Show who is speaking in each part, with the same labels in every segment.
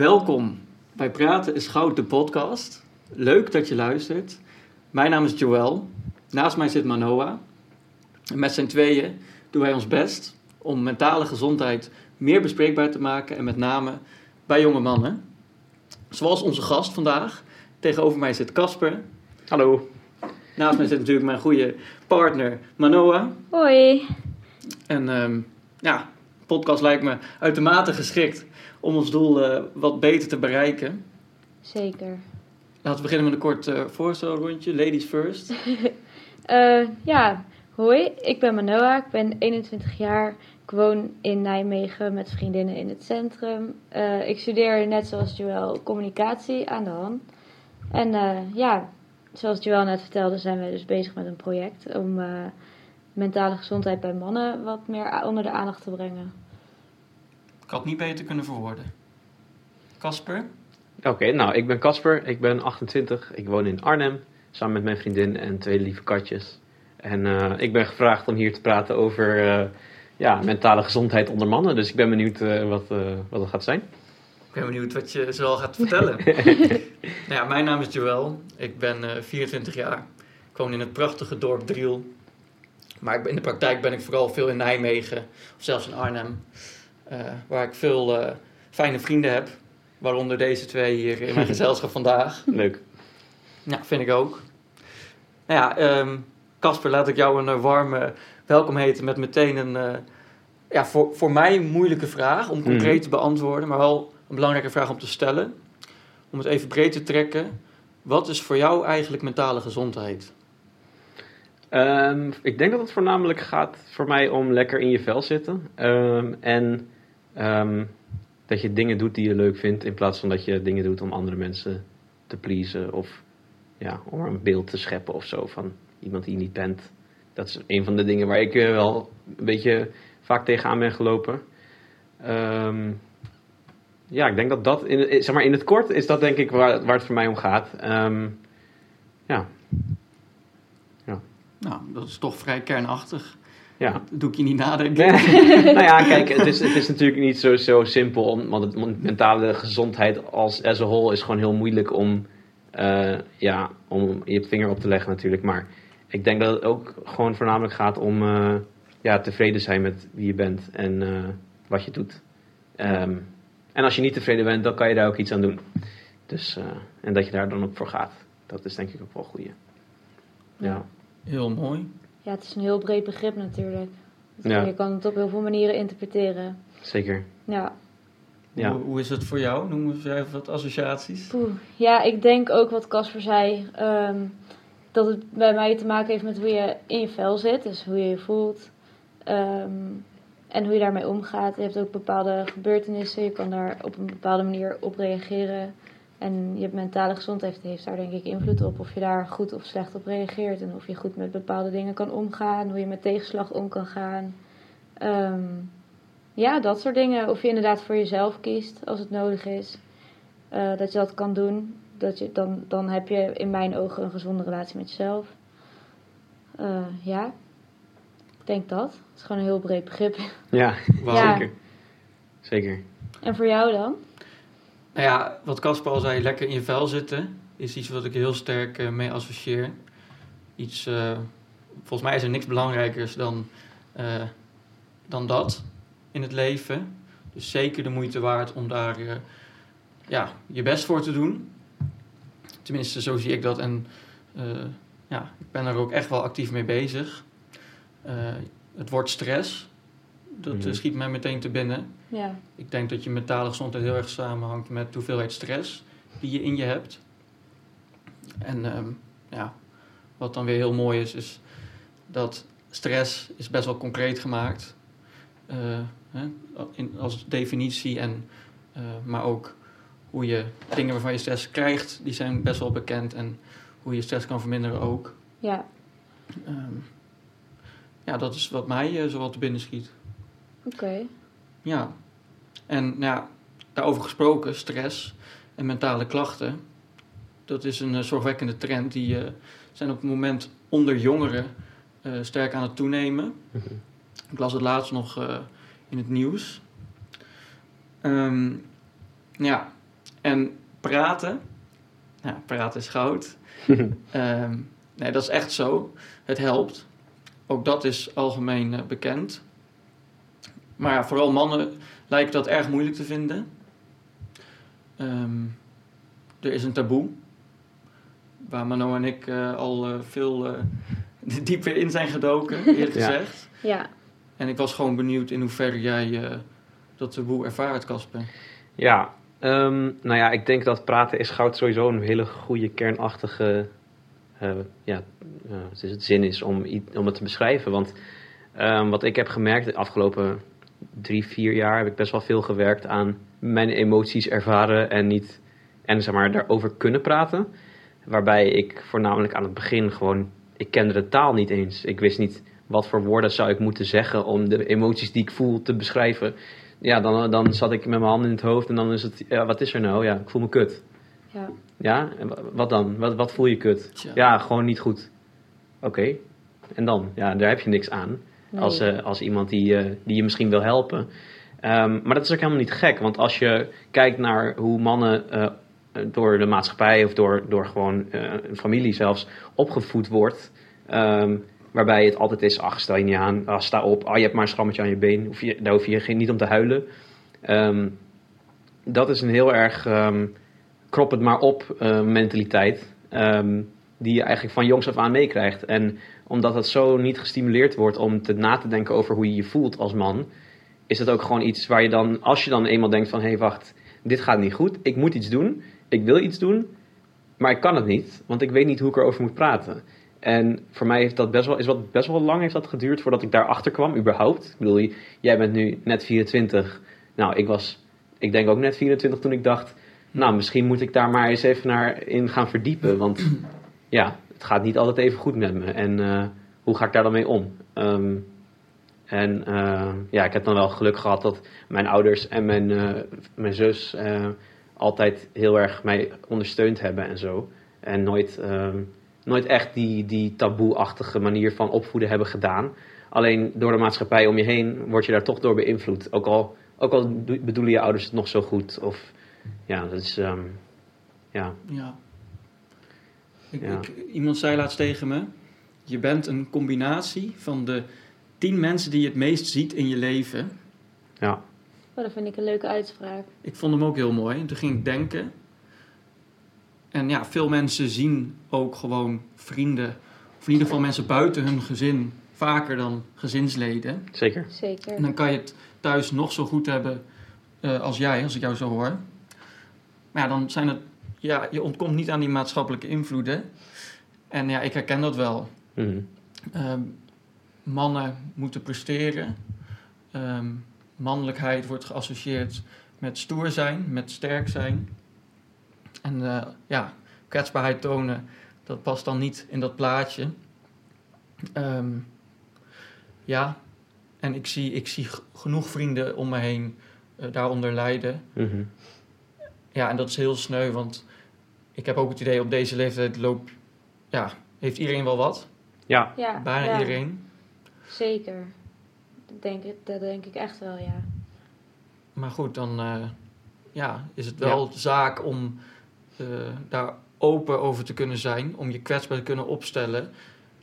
Speaker 1: Welkom bij Praten is Goud, de podcast. Leuk dat je luistert. Mijn naam is Joël. Naast mij zit Manoa. En met z'n tweeën doen wij ons best om mentale gezondheid meer bespreekbaar te maken. En met name bij jonge mannen. Zoals onze gast vandaag. Tegenover mij zit Casper.
Speaker 2: Hallo.
Speaker 1: Naast mij zit natuurlijk mijn goede partner Manoa.
Speaker 3: Hoi.
Speaker 1: En um, ja, podcast lijkt me uitermate geschikt om ons doel uh, wat beter te bereiken.
Speaker 3: Zeker.
Speaker 1: Laten we beginnen met een kort uh, voorstelrondje. Ladies first.
Speaker 3: uh, ja, hoi. Ik ben Manoa. Ik ben 21 jaar. Ik woon in Nijmegen met vriendinnen in het centrum. ik studeer net zoals Joël communicatie aan de hand. En ja, zoals Joël net vertelde zijn we dus bezig met een project om mentale gezondheid bij mannen wat meer onder de aandacht te brengen.
Speaker 1: Ik had niet beter kunnen verwoorden. Casper?
Speaker 2: Oké, nou, ik ben Casper. Ik ben 28. Ik woon in Arnhem. Samen met mijn vriendin en twee lieve katjes. En uh, ik ben gevraagd om hier te praten over uh, ja, mentale gezondheid onder mannen. Dus ik ben benieuwd uh, wat, wat het gaat zijn.
Speaker 1: Ik ben benieuwd wat je zoal gaat vertellen. nou ja, mijn naam is Joël. Ik ben 24 jaar. Ik woon in het prachtige dorp Driel. Maar in de praktijk ben ik vooral veel in Nijmegen of zelfs in Arnhem. Uh, waar ik veel uh, fijne vrienden heb. Waaronder deze twee hier in mijn gezelschap vandaag.
Speaker 2: Leuk.
Speaker 1: Ja, vind ik ook. Nou ja, Casper, um, laat ik jou een uh, warme welkom heten met meteen een, ja, voor, voor mij een moeilijke vraag om concreet mm. te beantwoorden, maar wel een belangrijke vraag om te stellen. Om het even breed te trekken. Wat is voor jou eigenlijk mentale gezondheid?
Speaker 2: Um, ik denk dat het voornamelijk gaat voor mij om lekker in je vel zitten. Um, en um, dat je dingen doet die je leuk vindt, in plaats van dat je dingen doet om andere mensen te pleasen. Of ja, om een beeld te scheppen of zo van iemand die je niet bent. Dat is een van de dingen waar ik uh, wel een beetje vaak tegenaan ben gelopen. ja, ik denk dat dat, in, zeg maar in het kort, is dat denk ik waar, waar het voor mij om gaat. ja.
Speaker 1: Nou, dat is toch vrij kernachtig.
Speaker 2: Ja.
Speaker 1: Dat doe ik je niet nadenken.
Speaker 2: nou ja, kijk, het is, het is natuurlijk niet zo, zo simpel. Om, want het, mentale gezondheid als as a whole is gewoon heel moeilijk om, uh, ja, om je vinger op te leggen natuurlijk. Maar ik denk dat het ook gewoon voornamelijk gaat om uh, ja, tevreden zijn met wie je bent en uh, wat je doet. Um, en als je niet tevreden bent, dan kan je daar ook iets aan doen. Dus, en dat je daar dan ook voor gaat. Dat is denk ik ook wel goed. Ja.
Speaker 1: Heel mooi.
Speaker 3: Ja, het is een heel breed begrip natuurlijk. Ja. Je kan het op heel veel manieren interpreteren.
Speaker 2: Zeker.
Speaker 3: Ja.
Speaker 1: ja. Hoe, hoe is het voor jou? Noem eens even wat associaties.
Speaker 3: Poeh. Ja, ik denk ook wat Casper zei. Um, dat het bij mij te maken heeft met hoe je in je vel zit. Dus hoe je je voelt. Um, en hoe je daarmee omgaat. Je hebt ook bepaalde gebeurtenissen. Je kan daar op een bepaalde manier op reageren. En je mentale gezondheid heeft daar denk ik invloed op. Of je daar goed of slecht op reageert. En of je goed met bepaalde dingen kan omgaan. Hoe je met tegenslag om kan gaan. Um, ja, dat soort dingen. Of je inderdaad voor jezelf kiest als het nodig is. Uh, dat je dat kan doen. Dat je, dan, dan heb je in mijn ogen een gezonde relatie met jezelf. Uh, ja, ik denk dat. Het is gewoon een heel breed begrip.
Speaker 2: Ja, ja. zeker. Zeker.
Speaker 3: En voor jou dan?
Speaker 1: Nou ja, wat Casper al zei, lekker in je vel zitten, is iets wat ik heel sterk uh, mee associeer. Iets, uh, volgens mij is er niks belangrijkers dan, uh, dan dat in het leven. Dus zeker de moeite waard om daar ja, je best voor te doen. Tenminste, zo zie ik dat. En ja, ik ben er ook echt wel actief mee bezig. het wordt stress. Dat mm. schiet mij meteen te binnen.
Speaker 3: Ja.
Speaker 1: Ik denk dat je mentale gezondheid heel erg samenhangt met de hoeveelheid stress die je in je hebt. En um, ja, wat dan weer heel mooi is, is dat stress is best wel concreet gemaakt. Uh, hè, in, als definitie en uh, maar ook hoe je dingen waarvan je stress krijgt, die zijn best wel bekend. En hoe je stress kan verminderen ook.
Speaker 3: Ja.
Speaker 1: Um, ja, dat is wat mij uh, zo wat te binnen schiet.
Speaker 3: Oké. Okay.
Speaker 1: Ja. En nou ja, daarover gesproken, stress en mentale klachten. Dat is een uh, zorgwekkende trend. Die uh, zijn op het moment onder jongeren uh, sterk aan het toenemen.
Speaker 2: Mhm.
Speaker 1: Ik las het laatst nog in het nieuws. Um, ja, En praten, nou, praten is goud. Ehm, nee, dat is echt zo. Het helpt. Ook dat is algemeen eh, bekend. Maar ja, vooral mannen lijken dat erg moeilijk te vinden. Ehm, er is een taboe. Waar Mano en ik eh, al eh, veel eh, dieper in zijn gedoken, eerlijk
Speaker 2: Ja.
Speaker 1: gezegd.
Speaker 3: Ja,
Speaker 1: En ik was gewoon benieuwd in hoeverre jij eh, dat taboe ervaart, Casper.
Speaker 2: Ja, ehm, nou ja, ik denk dat praten is goud sowieso een hele goede kernachtige eh, ja, eh, het is het zin is om, om het te beschrijven. Want ehm, wat ik heb gemerkt de afgelopen drie, vier jaar heb ik best wel veel gewerkt aan mijn emoties ervaren en niet en zeg maar daarover kunnen praten. Waarbij ik voornamelijk aan het begin gewoon, ik kende de taal niet eens. Ik wist niet wat voor woorden zou ik moeten zeggen om de emoties die ik voel te beschrijven. Ja, dan, dan zat ik met mijn handen in het hoofd en dan is het, ja, wat is er nou? Ja, ik voel me kut.
Speaker 3: ja.
Speaker 2: Ja, wat dan? Wat, wat voel je kut?
Speaker 1: Tja.
Speaker 2: Ja, gewoon niet goed. Oké. En dan? Ja, daar heb je niks aan.
Speaker 3: Nee.
Speaker 2: Als, eh, als iemand die, eh, die je misschien wil helpen. Ehm, maar dat is ook helemaal niet gek. Want als je kijkt naar hoe mannen eh, door de maatschappij of door, door gewoon een familie zelfs opgevoed wordt. ehm, waarbij het altijd is, ach, stel je niet aan, ah, sta op, ah, je hebt maar een schrammetje aan je been. Hoef je, daar hoef je geen, niet om te huilen. Ehm, dat is een heel erg krop het maar op mentaliteit. die je eigenlijk van jongs af aan meekrijgt. En omdat het zo niet gestimuleerd wordt om te na te denken over hoe je je voelt als man, is het ook gewoon iets waar je dan, als je dan eenmaal denkt van hé hey, wacht, dit gaat niet goed, ik moet iets doen, ik wil iets doen, maar ik kan het niet, want ik weet niet hoe ik erover moet praten. En voor mij heeft dat best wel, is wat, best wel lang heeft dat geduurd voordat ik daarachter kwam, überhaupt. Ik bedoel, jij bent nu net 24. Nou, ik was, ik denk ook net 24 toen ik dacht, nou, misschien moet ik daar maar eens even naar in gaan verdiepen. Want ja, het gaat niet altijd even goed met me. En eh, hoe ga ik daar dan mee om? Ehm, en eh, ja, ik heb dan wel geluk gehad dat mijn ouders en mijn, eh, mijn zus altijd heel erg mij ondersteund hebben en zo. En nooit, ehm, nooit echt die, die taboe-achtige manier van opvoeden hebben gedaan. Alleen door de maatschappij om je heen word je daar toch door beïnvloed. Ook al, ook al do- bedoelen je ouders het nog zo goed. Of ja, dat is. ehm, ja,
Speaker 1: Ja. Ik,
Speaker 2: Ja.
Speaker 1: Ik, iemand zei laatst tegen me: Je bent een combinatie van de tien mensen die je het meest ziet in je leven.
Speaker 2: ja,
Speaker 3: Oh, dat vind ik een leuke uitspraak.
Speaker 1: Ik vond hem ook heel mooi. En toen ging ik denken. En ja, veel mensen zien ook gewoon vrienden, of in ieder geval mensen buiten hun gezin, vaker dan gezinsleden.
Speaker 2: zeker.
Speaker 3: Zeker.
Speaker 1: En dan kan je het thuis nog zo goed hebben eh, als jij, als ik jou zo hoor. Maar ja, dan zijn het, ja, je ontkomt niet aan die maatschappelijke invloeden. En ja, ik herken dat wel.
Speaker 2: Mhm.
Speaker 1: Ehm, mannen moeten presteren. Ehm, mannelijkheid wordt geassocieerd met stoer zijn, met sterk zijn. En eh, ja, kwetsbaarheid tonen, dat past dan niet in dat plaatje. Ehm, ja, en ik zie, ik zie genoeg vrienden om me heen eh, daaronder lijden.
Speaker 2: Mhm.
Speaker 1: Ja, en dat is heel sneu, want ik heb ook het idee op deze leeftijd loop, ja, heeft iedereen wel wat.
Speaker 2: Ja,
Speaker 3: Ja,
Speaker 1: Bijna
Speaker 3: ja,
Speaker 1: iedereen.
Speaker 3: Zeker. Dat denk, ik, dat denk ik echt wel, ja.
Speaker 1: Maar goed, dan eh, ja, is het wel zaak om eh, daar open over te kunnen zijn, om je kwetsbaar te kunnen opstellen.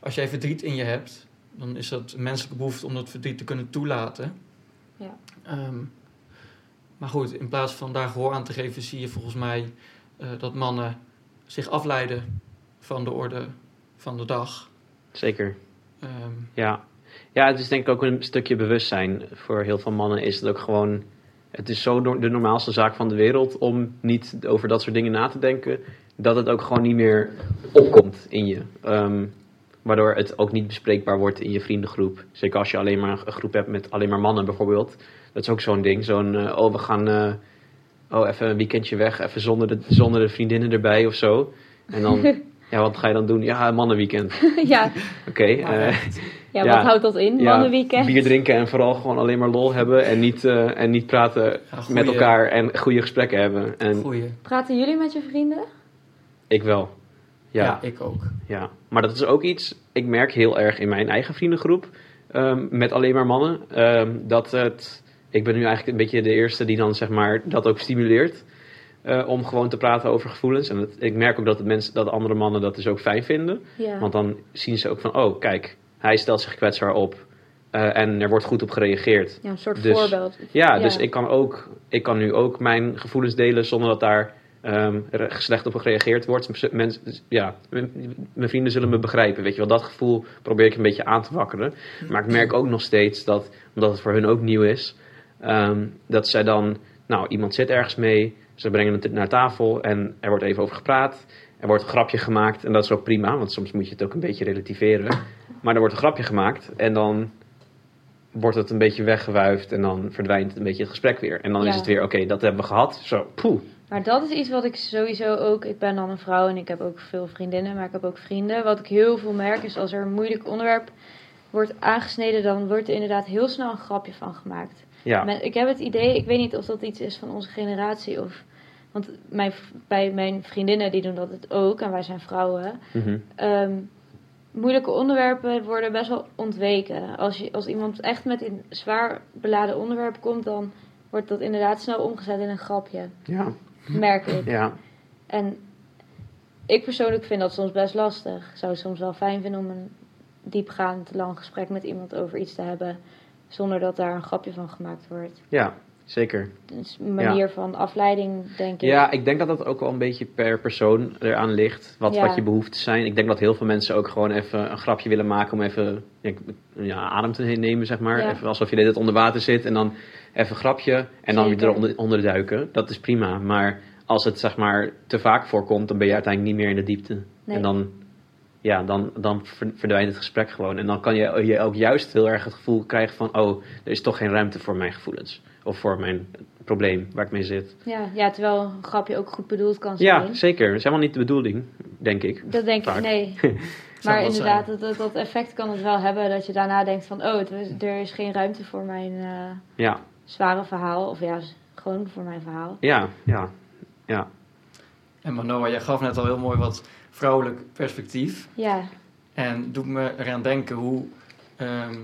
Speaker 1: Als jij verdriet in je hebt, dan is dat een menselijke behoefte om dat verdriet te kunnen toelaten.
Speaker 3: Ja.
Speaker 1: Ehm, maar goed, in plaats van daar gehoor aan te geven, zie je volgens mij eh, dat mannen zich afleiden van de orde van de dag.
Speaker 2: zeker.
Speaker 1: Ehm,
Speaker 2: Ja. ja, het is denk ik ook een stukje bewustzijn. Voor heel veel mannen is het ook gewoon... Het is zo no- de normaalste zaak van de wereld om niet over dat soort dingen na te denken... dat het ook gewoon niet meer opkomt in je. Ehm, waardoor het ook niet bespreekbaar wordt in je vriendengroep. Zeker als je alleen maar een groep hebt met alleen maar mannen bijvoorbeeld. Dat is ook zo'n ding. Zo'n, eh, oh we gaan... eh, oh, even een weekendje weg, even zonder de, zonder de vriendinnen erbij of zo. En dan, ja, wat ga je dan doen? Ja, mannenweekend.
Speaker 3: ja,
Speaker 2: Oké, eh,
Speaker 3: ja,
Speaker 2: Ja.
Speaker 3: wat houdt dat in?
Speaker 2: ja,
Speaker 3: Mannenweekend?
Speaker 2: bier drinken en vooral gewoon alleen maar lol hebben en niet, eh, en niet praten
Speaker 1: Ja, goeie-
Speaker 2: met elkaar en goede gesprekken hebben. En
Speaker 1: Goeie.
Speaker 3: Praten jullie met je vrienden?
Speaker 2: ik wel.
Speaker 1: Ja.
Speaker 2: Ja, ja,
Speaker 1: ik ook.
Speaker 2: Maar dat is ook iets, ik merk heel erg in mijn eigen vriendengroep, ehm, met alleen maar mannen, ehm, dat het, ik ben nu eigenlijk een beetje de eerste die dan zeg maar dat ook stimuleert. eh, om gewoon te praten over gevoelens. En dat, ik merk ook dat, de mensen, dat andere mannen dat dus ook fijn vinden.
Speaker 3: Ja.
Speaker 2: Want dan zien ze ook van, oh kijk, hij stelt zich kwetsbaar op. eh, en er wordt goed op gereageerd.
Speaker 3: ja, een soort
Speaker 2: dus-
Speaker 3: voorbeeld.
Speaker 2: Ja,
Speaker 3: Ja.
Speaker 2: dus ik kan, ook, ik kan nu ook mijn gevoelens delen zonder dat daar re- slecht op gereageerd wordt. Mensen, ja, mijn vrienden zullen me begrijpen. Weet je wel, dat gevoel probeer ik een beetje aan te wakkeren. Maar ik merk ook nog steeds dat, omdat het voor hun ook nieuw is, ehm, dat zij dan, nou, iemand zit ergens mee, ze brengen het naar tafel en er wordt even over gepraat. Er wordt een grapje gemaakt en dat is ook prima, want soms moet je het ook een beetje relativeren. Maar er wordt een grapje gemaakt en dan wordt het een beetje weggewuifd en dan verdwijnt een beetje het gesprek weer. En dan
Speaker 3: Ja.
Speaker 2: is het weer, oké, dat hebben we gehad. Zo, poeh.
Speaker 3: Maar dat is iets wat ik sowieso ook. Ik ben dan een vrouw en ik heb ook veel vriendinnen, maar ik heb ook vrienden. Wat ik heel veel merk is als er een moeilijk onderwerp wordt aangesneden, dan wordt er inderdaad heel snel een grapje van gemaakt.
Speaker 2: Ja,
Speaker 3: Men- ik heb het idee, ik weet niet of dat iets is van onze generatie of. Want mijn, bij mijn vriendinnen die doen dat het ook en wij zijn vrouwen.
Speaker 2: mhm.
Speaker 3: Ehm, moeilijke onderwerpen worden best wel ontweken. Als, je, als iemand echt met een zwaar beladen onderwerp komt, dan wordt dat inderdaad snel omgezet in een grapje.
Speaker 2: ja,
Speaker 3: Merk ik.
Speaker 2: ja,
Speaker 3: En ik persoonlijk vind dat soms best lastig. Ik zou het soms wel fijn vinden om een diepgaand lang gesprek met iemand over iets te hebben. Zonder dat daar een grapje van gemaakt wordt.
Speaker 2: ja, zeker.
Speaker 3: Dus een manier van afleiding, denk ik.
Speaker 2: Ja, ik denk dat dat ook wel een beetje per persoon eraan ligt. Wat,
Speaker 3: Ja.
Speaker 2: wat je behoeften zijn. Ik denk dat heel veel mensen ook gewoon even een grapje willen maken om even ja, adem te nemen, zeg maar.
Speaker 3: Ja.
Speaker 2: Even alsof je net onder water zit en dan even een grapje en dan weer eronder onder duiken. Dat is prima. Maar als het zeg maar te vaak voorkomt, dan ben je uiteindelijk niet meer in de diepte.
Speaker 3: Nee.
Speaker 2: En dan, ja, dan, dan ver- verdwijnt het gesprek gewoon. En dan kan je, je ook juist heel erg het gevoel krijgen van... oh, er is toch geen ruimte voor mijn gevoelens. Of voor mijn probleem waar ik mee zit.
Speaker 3: Ja, ja, terwijl een grapje ook goed bedoeld kan zijn.
Speaker 2: Ja, zeker. Dat is helemaal niet de bedoeling, denk ik.
Speaker 3: Dat denk
Speaker 2: Vaak.
Speaker 3: ik, nee. Maar inderdaad, dat, dat, dat effect kan het wel hebben dat je daarna denkt van... oh, er is geen ruimte voor mijn eh,
Speaker 2: Ja,
Speaker 3: zware verhaal. Of ja, gewoon voor mijn verhaal.
Speaker 2: ja, ja. ja.
Speaker 1: En Manoa, jij gaf net al heel mooi wat vrouwelijk perspectief.
Speaker 3: Ja,
Speaker 1: En doet me eraan denken, hoe ehm,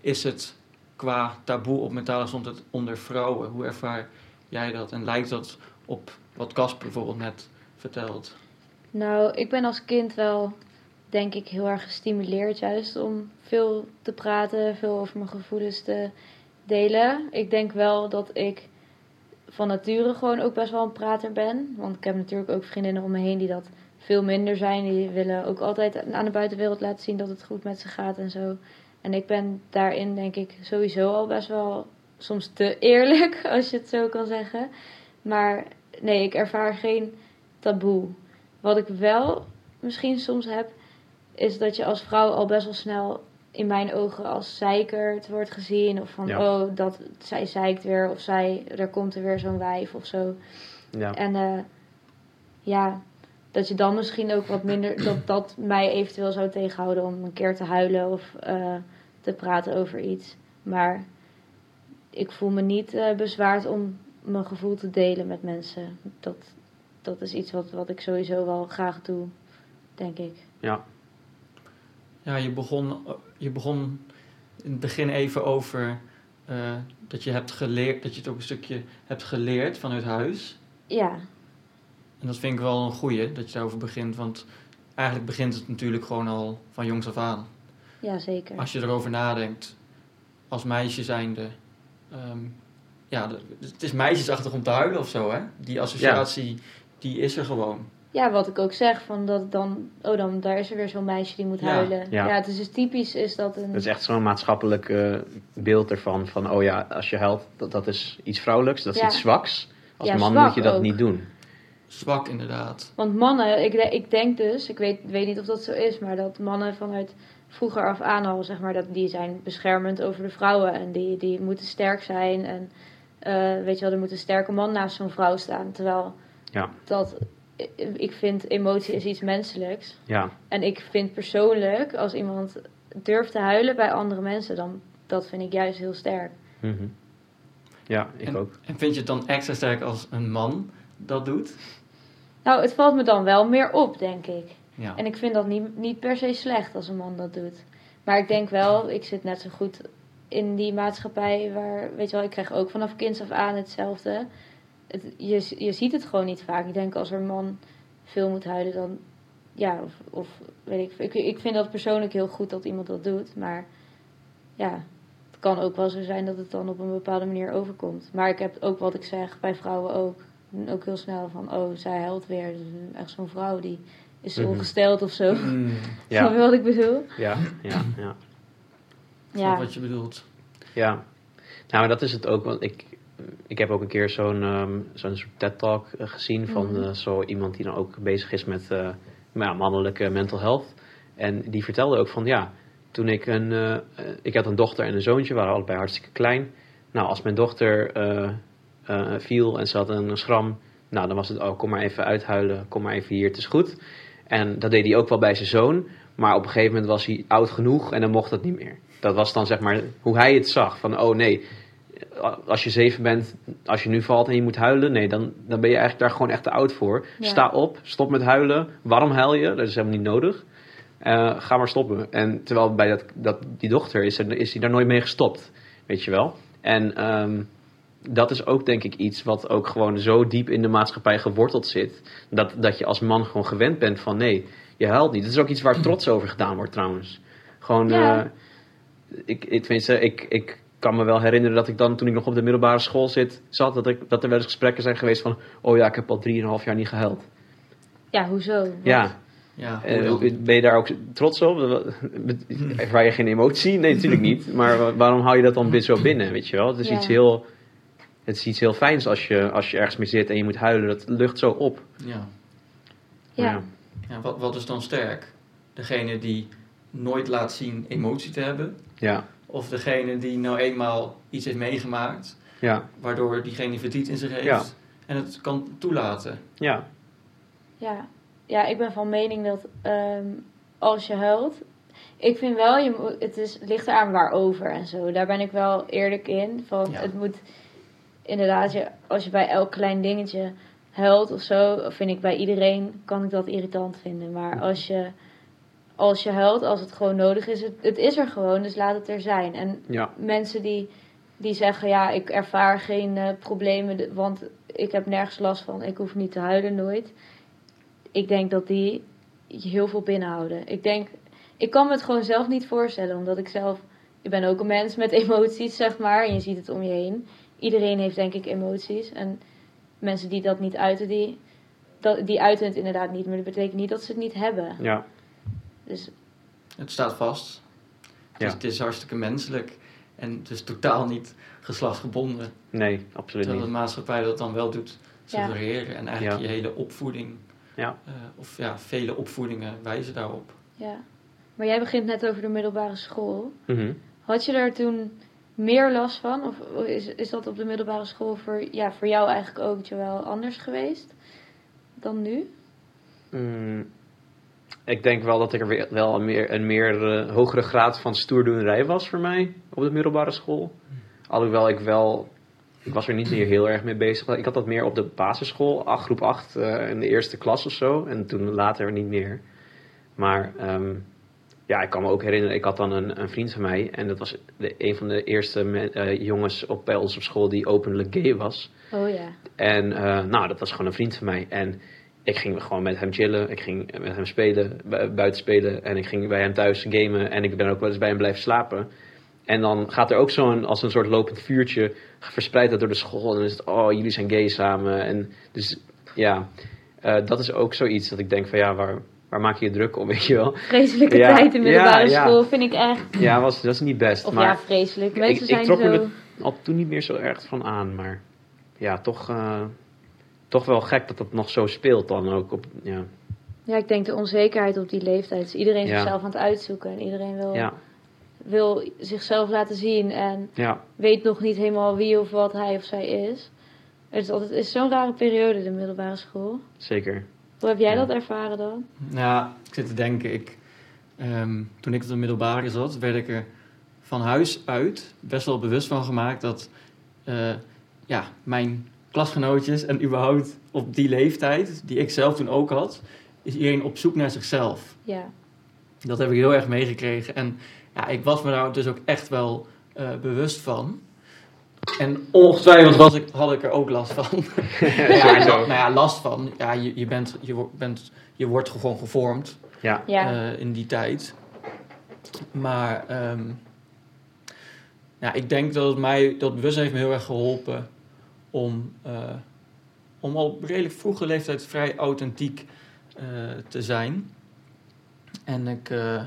Speaker 1: is het qua taboe op mentale gezondheid onder vrouwen? Hoe ervaar jij dat? En lijkt dat op wat Casper bijvoorbeeld net vertelt?
Speaker 3: nou, ik ben als kind wel, denk ik, heel erg gestimuleerd juist om veel te praten, veel over mijn gevoelens te delen. Ik denk wel dat ik van nature gewoon ook best wel een prater ben. Want ik heb natuurlijk ook vriendinnen om me heen die dat veel minder zijn. Die willen ook altijd aan de buitenwereld laten zien dat het goed met ze gaat en zo. En ik ben daarin denk ik sowieso al best wel soms te eerlijk, als je het zo kan zeggen. Maar nee, ik ervaar geen taboe. Wat ik wel misschien soms heb, is dat je als vrouw al best wel snel in mijn ogen als zeikerd wordt gezien. Of van,
Speaker 2: Ja.
Speaker 3: oh, dat, zij zeikt weer. Of zij, er komt er weer zo'n wijf of zo.
Speaker 2: ja.
Speaker 3: En eh, ja, dat je dan misschien ook wat minder, dat dat mij eventueel zou tegenhouden om een keer te huilen of eh, te praten over iets. Maar ik voel me niet eh, bezwaard om mijn gevoel te delen met mensen. Dat, dat is iets wat, wat ik sowieso wel graag doe, denk ik.
Speaker 2: ja.
Speaker 1: Ja, je begon, je begon in het begin even over eh, dat je hebt geleerd, dat je het ook een stukje hebt geleerd vanuit huis.
Speaker 3: Ja,
Speaker 1: En dat vind ik wel een goeie, dat je daarover begint. Want eigenlijk begint het natuurlijk gewoon al van jongs af aan.
Speaker 3: ja zeker.
Speaker 1: Als je erover nadenkt, als meisje zijnde... ehm, ja, het is meisjesachtig om te huilen of zo, hè? Die associatie, die is er gewoon.
Speaker 3: Ja, wat ik ook zeg, van dat dan, oh dan, daar is er weer zo'n meisje die moet
Speaker 1: Ja,
Speaker 3: huilen.
Speaker 2: ja.
Speaker 3: Ja, het is dus typisch is dat een...
Speaker 2: Dat is echt zo'n maatschappelijk beeld ervan. Van, oh ja, als je huilt, dat, dat is iets vrouwelijks. Dat is
Speaker 3: Ja.
Speaker 2: iets zwaks. Als
Speaker 3: Ja,
Speaker 2: man
Speaker 3: zwak
Speaker 2: moet je dat
Speaker 3: ook.
Speaker 2: niet doen.
Speaker 1: Zwak inderdaad.
Speaker 3: Want mannen, ik, ik denk dus, ik weet, weet niet of dat zo is, maar dat mannen vanuit vroeger af aan al, zeg maar, dat die zijn beschermend over de vrouwen. En die, die moeten sterk zijn. En eh, weet je wel, er moet een sterke man naast zo'n vrouw staan. Terwijl
Speaker 2: Ja.
Speaker 3: dat, ik vind emotie is iets menselijks.
Speaker 2: Ja,
Speaker 3: En ik vind persoonlijk, als iemand durft te huilen bij andere mensen, dan dat vind ik juist heel sterk.
Speaker 2: mhm. ja ik
Speaker 1: en,
Speaker 2: ook.
Speaker 1: En vind je het dan extra sterk als een man dat doet?
Speaker 3: Nou, het valt me dan wel meer op, denk ik.
Speaker 1: Ja.
Speaker 3: En ik vind dat niet, niet per se slecht als een man dat doet. Maar ik denk wel, ik zit net zo goed in die maatschappij waar, weet je wel, ik krijg ook vanaf kinds af aan hetzelfde. het, je, je ziet het gewoon niet vaak. Ik denk als er een man veel moet huilen, dan ja, of, of weet ik, ik. Ik vind dat persoonlijk heel goed dat iemand dat doet, maar ja, het kan ook wel zo zijn dat het dan op een bepaalde manier overkomt. Maar ik heb ook wat ik zeg bij vrouwen ook. Ook heel snel van, oh, zij huilt weer. Echt zo'n vrouw die is
Speaker 2: Mhm.
Speaker 3: ongesteld of zo.
Speaker 1: Mm,
Speaker 3: Snap je
Speaker 2: Ja,
Speaker 3: wat ik bedoel?
Speaker 2: ja, ja, ja.
Speaker 1: snap
Speaker 3: Ja.
Speaker 1: wat je bedoelt.
Speaker 2: Ja, nou, maar dat is het ook. Want ik, ik heb ook een keer zo'n ehm, zo'n soort TED-talk eh, gezien van
Speaker 3: Mhm.
Speaker 2: eh, zo iemand die dan ook bezig is met eh, ja, mannelijke mental health. En die vertelde ook van ja, toen ik een. ik had een dochter en een zoontje, waren allebei hartstikke klein. Nou, als mijn dochter eh, viel en ze had een schram, nou dan was het oh, kom maar even uithuilen, kom maar even hier, het is goed. En dat deed hij ook wel bij zijn zoon. Maar op een gegeven moment was hij oud genoeg en dan mocht dat niet meer. Dat was dan zeg maar hoe hij het zag. Van oh nee, als je zeven bent, als je nu valt en je moet huilen, nee, dan, dan ben je eigenlijk daar gewoon echt te oud voor.
Speaker 3: Ja.
Speaker 2: Sta op, stop met huilen. Waarom huil je? Dat is helemaal niet nodig. Eh, ga maar stoppen. En terwijl bij dat, dat, die dochter is, er, is hij daar nooit mee gestopt. Weet je wel? En ehm, dat is ook denk ik iets wat ook gewoon zo diep in de maatschappij geworteld zit. Dat, dat je als man gewoon gewend bent van nee, je huilt niet. Dat is ook iets waar trots over gedaan wordt trouwens. Gewoon,
Speaker 3: Ja.
Speaker 2: eh, ik, ik, tenminste, ik, ik kan me wel herinneren dat ik dan toen ik nog op de middelbare school zit, zat, dat, ik, dat er wel eens gesprekken zijn geweest van, oh ja, ik heb al drieënhalf jaar niet gehuild.
Speaker 3: Ja, hoezo? Wat?
Speaker 2: Ja,
Speaker 1: Ja,
Speaker 2: eh, ben je daar ook trots op? Ervaar je geen emotie? Nee, natuurlijk niet. Maar wa- waarom hou je dat dan weer zo binnen, weet je wel? Het is
Speaker 3: Ja.
Speaker 2: iets heel... Het is iets heel fijns als je, als je ergens mee zit en je moet huilen. Dat lucht zo op.
Speaker 1: ja.
Speaker 3: Ja.
Speaker 1: Ja, wat, wat is dan sterk? Degene die nooit laat zien emotie te hebben?
Speaker 2: Ja,
Speaker 1: Of degene die nou eenmaal iets heeft meegemaakt,
Speaker 2: ja,
Speaker 1: waardoor diegene verdriet in zich heeft
Speaker 2: Ja.
Speaker 1: en het kan toelaten?
Speaker 2: ja.
Speaker 3: Ja, ja ik ben van mening dat ehm, als je huilt. Ik vind wel, je, moet- het is, ligt eraan waarover en zo. Daar ben ik wel eerlijk in. Van,
Speaker 1: Ja.
Speaker 3: Het moet inderdaad, je, als je bij elk klein dingetje huilt of zo, vind ik bij iedereen kan ik dat irritant vinden. Maar als je, als je huilt, als het gewoon nodig is, het, het is er gewoon, dus laat het er zijn. En
Speaker 2: ja.
Speaker 3: mensen die, die zeggen, ja, ik ervaar geen eh, problemen, want ik heb nergens last van, ik hoef niet te huilen nooit. Ik denk dat die je heel veel binnenhouden. Ik denk, ik kan me het gewoon zelf niet voorstellen, omdat ik zelf, ik ben ook een mens met emoties, zeg maar, en je ziet het om je heen. Iedereen heeft denk ik emoties en mensen die dat niet uiten, die, dat, die uiten het inderdaad niet, maar dat betekent niet dat ze het niet hebben.
Speaker 2: ja.
Speaker 3: Dus
Speaker 1: Het staat vast. Het,
Speaker 2: Ja.
Speaker 1: is, het is hartstikke menselijk en het is totaal niet geslachtsgebonden.
Speaker 2: Nee, absoluut
Speaker 1: Terwijl de
Speaker 2: niet.
Speaker 1: maatschappij dat dan wel doet
Speaker 3: Ja.
Speaker 1: suggereren. En eigenlijk
Speaker 2: Ja.
Speaker 1: je hele opvoeding,
Speaker 2: Ja.
Speaker 1: eh, of ja, vele opvoedingen wijzen daarop.
Speaker 3: ja. Maar jij begint net over de middelbare school.
Speaker 2: Mhm.
Speaker 3: Had je daar toen meer last van? Of is, is dat op de middelbare school voor, ja, voor jou eigenlijk ook wel anders geweest dan nu?
Speaker 2: Mm, ik denk wel dat ik er weer- wel een meer, een meer hogere graad van stoerdoenerij was voor mij op de middelbare school. Alhoewel ik wel, ik was er niet meer heel erg mee bezig. Ik had dat meer op de basisschool, groep 8, eh, in de eerste klas of zo. En toen later niet meer. Maar ehm, ja, ik kan me ook herinneren, ik had dan een, een vriend van mij. En dat was de, een van de eerste me- eh, jongens op, bij ons op school die openlijk gay was.
Speaker 3: Oh ja.
Speaker 2: En eh, nou, dat was gewoon een vriend van mij. En ik ging gewoon met hem chillen. Ik ging met hem spelen, bu- buiten spelen. En ik ging bij hem thuis gamen. En ik ben ook wel eens bij hem blijven slapen. En dan gaat er ook zo'n, als een soort lopend vuurtje, verspreid dat door de school. En dan is het, oh, jullie zijn gay samen. En dus ja, eh, dat is ook zoiets dat ik denk van, ja, waar, waar maak je je druk om, weet je wel?
Speaker 3: Vreselijke
Speaker 2: Ja,
Speaker 3: tijd in middelbare
Speaker 2: ja, ja.
Speaker 3: school vind ik echt.
Speaker 2: Ja, was, dat is niet best.
Speaker 3: Of
Speaker 2: maar
Speaker 3: ja, vreselijk.
Speaker 2: ik-
Speaker 3: Mensen
Speaker 2: ik
Speaker 3: zijn
Speaker 2: trok me
Speaker 3: zo...
Speaker 2: er- al toen niet meer zo erg van aan. Maar ja, toch, eh, toch wel gek dat dat nog zo speelt dan ook. Op, ja,
Speaker 3: Ja, ik denk de onzekerheid op die leeftijd. Is iedereen zichzelf aan het uitzoeken. En iedereen wil, wil zichzelf laten zien. En weet nog niet helemaal wie of wat hij of zij is. Het is, altijd, het is zo'n rare periode, de middelbare school.
Speaker 2: zeker.
Speaker 3: Hoe heb jij
Speaker 2: Ja.
Speaker 3: dat ervaren dan?
Speaker 1: Nou, ik zit te denken, ik, ehm, toen ik op de middelbare zat, werd ik er van huis uit best wel bewust van gemaakt dat eh, ja, mijn klasgenootjes en überhaupt op die leeftijd, die ik zelf toen ook had, is iedereen op zoek naar zichzelf.
Speaker 3: Ja.
Speaker 1: Dat heb ik heel erg meegekregen. En ja, ik was me daar dus ook echt wel eh, bewust van. En ongetwijfeld was ik, had ik er ook last van. ja,
Speaker 2: Sowieso.
Speaker 1: nou ja, last van. Ja, je, je, bent, je, bent, je wordt gewoon gevormd
Speaker 2: Ja,
Speaker 3: Ja,
Speaker 1: eh, in die tijd. Maar ehm, ja, ik denk dat het mij, dat bewustzijn heeft me heel erg geholpen om, eh, om al op redelijk vroege leeftijd vrij authentiek eh, te zijn. En ik, eh,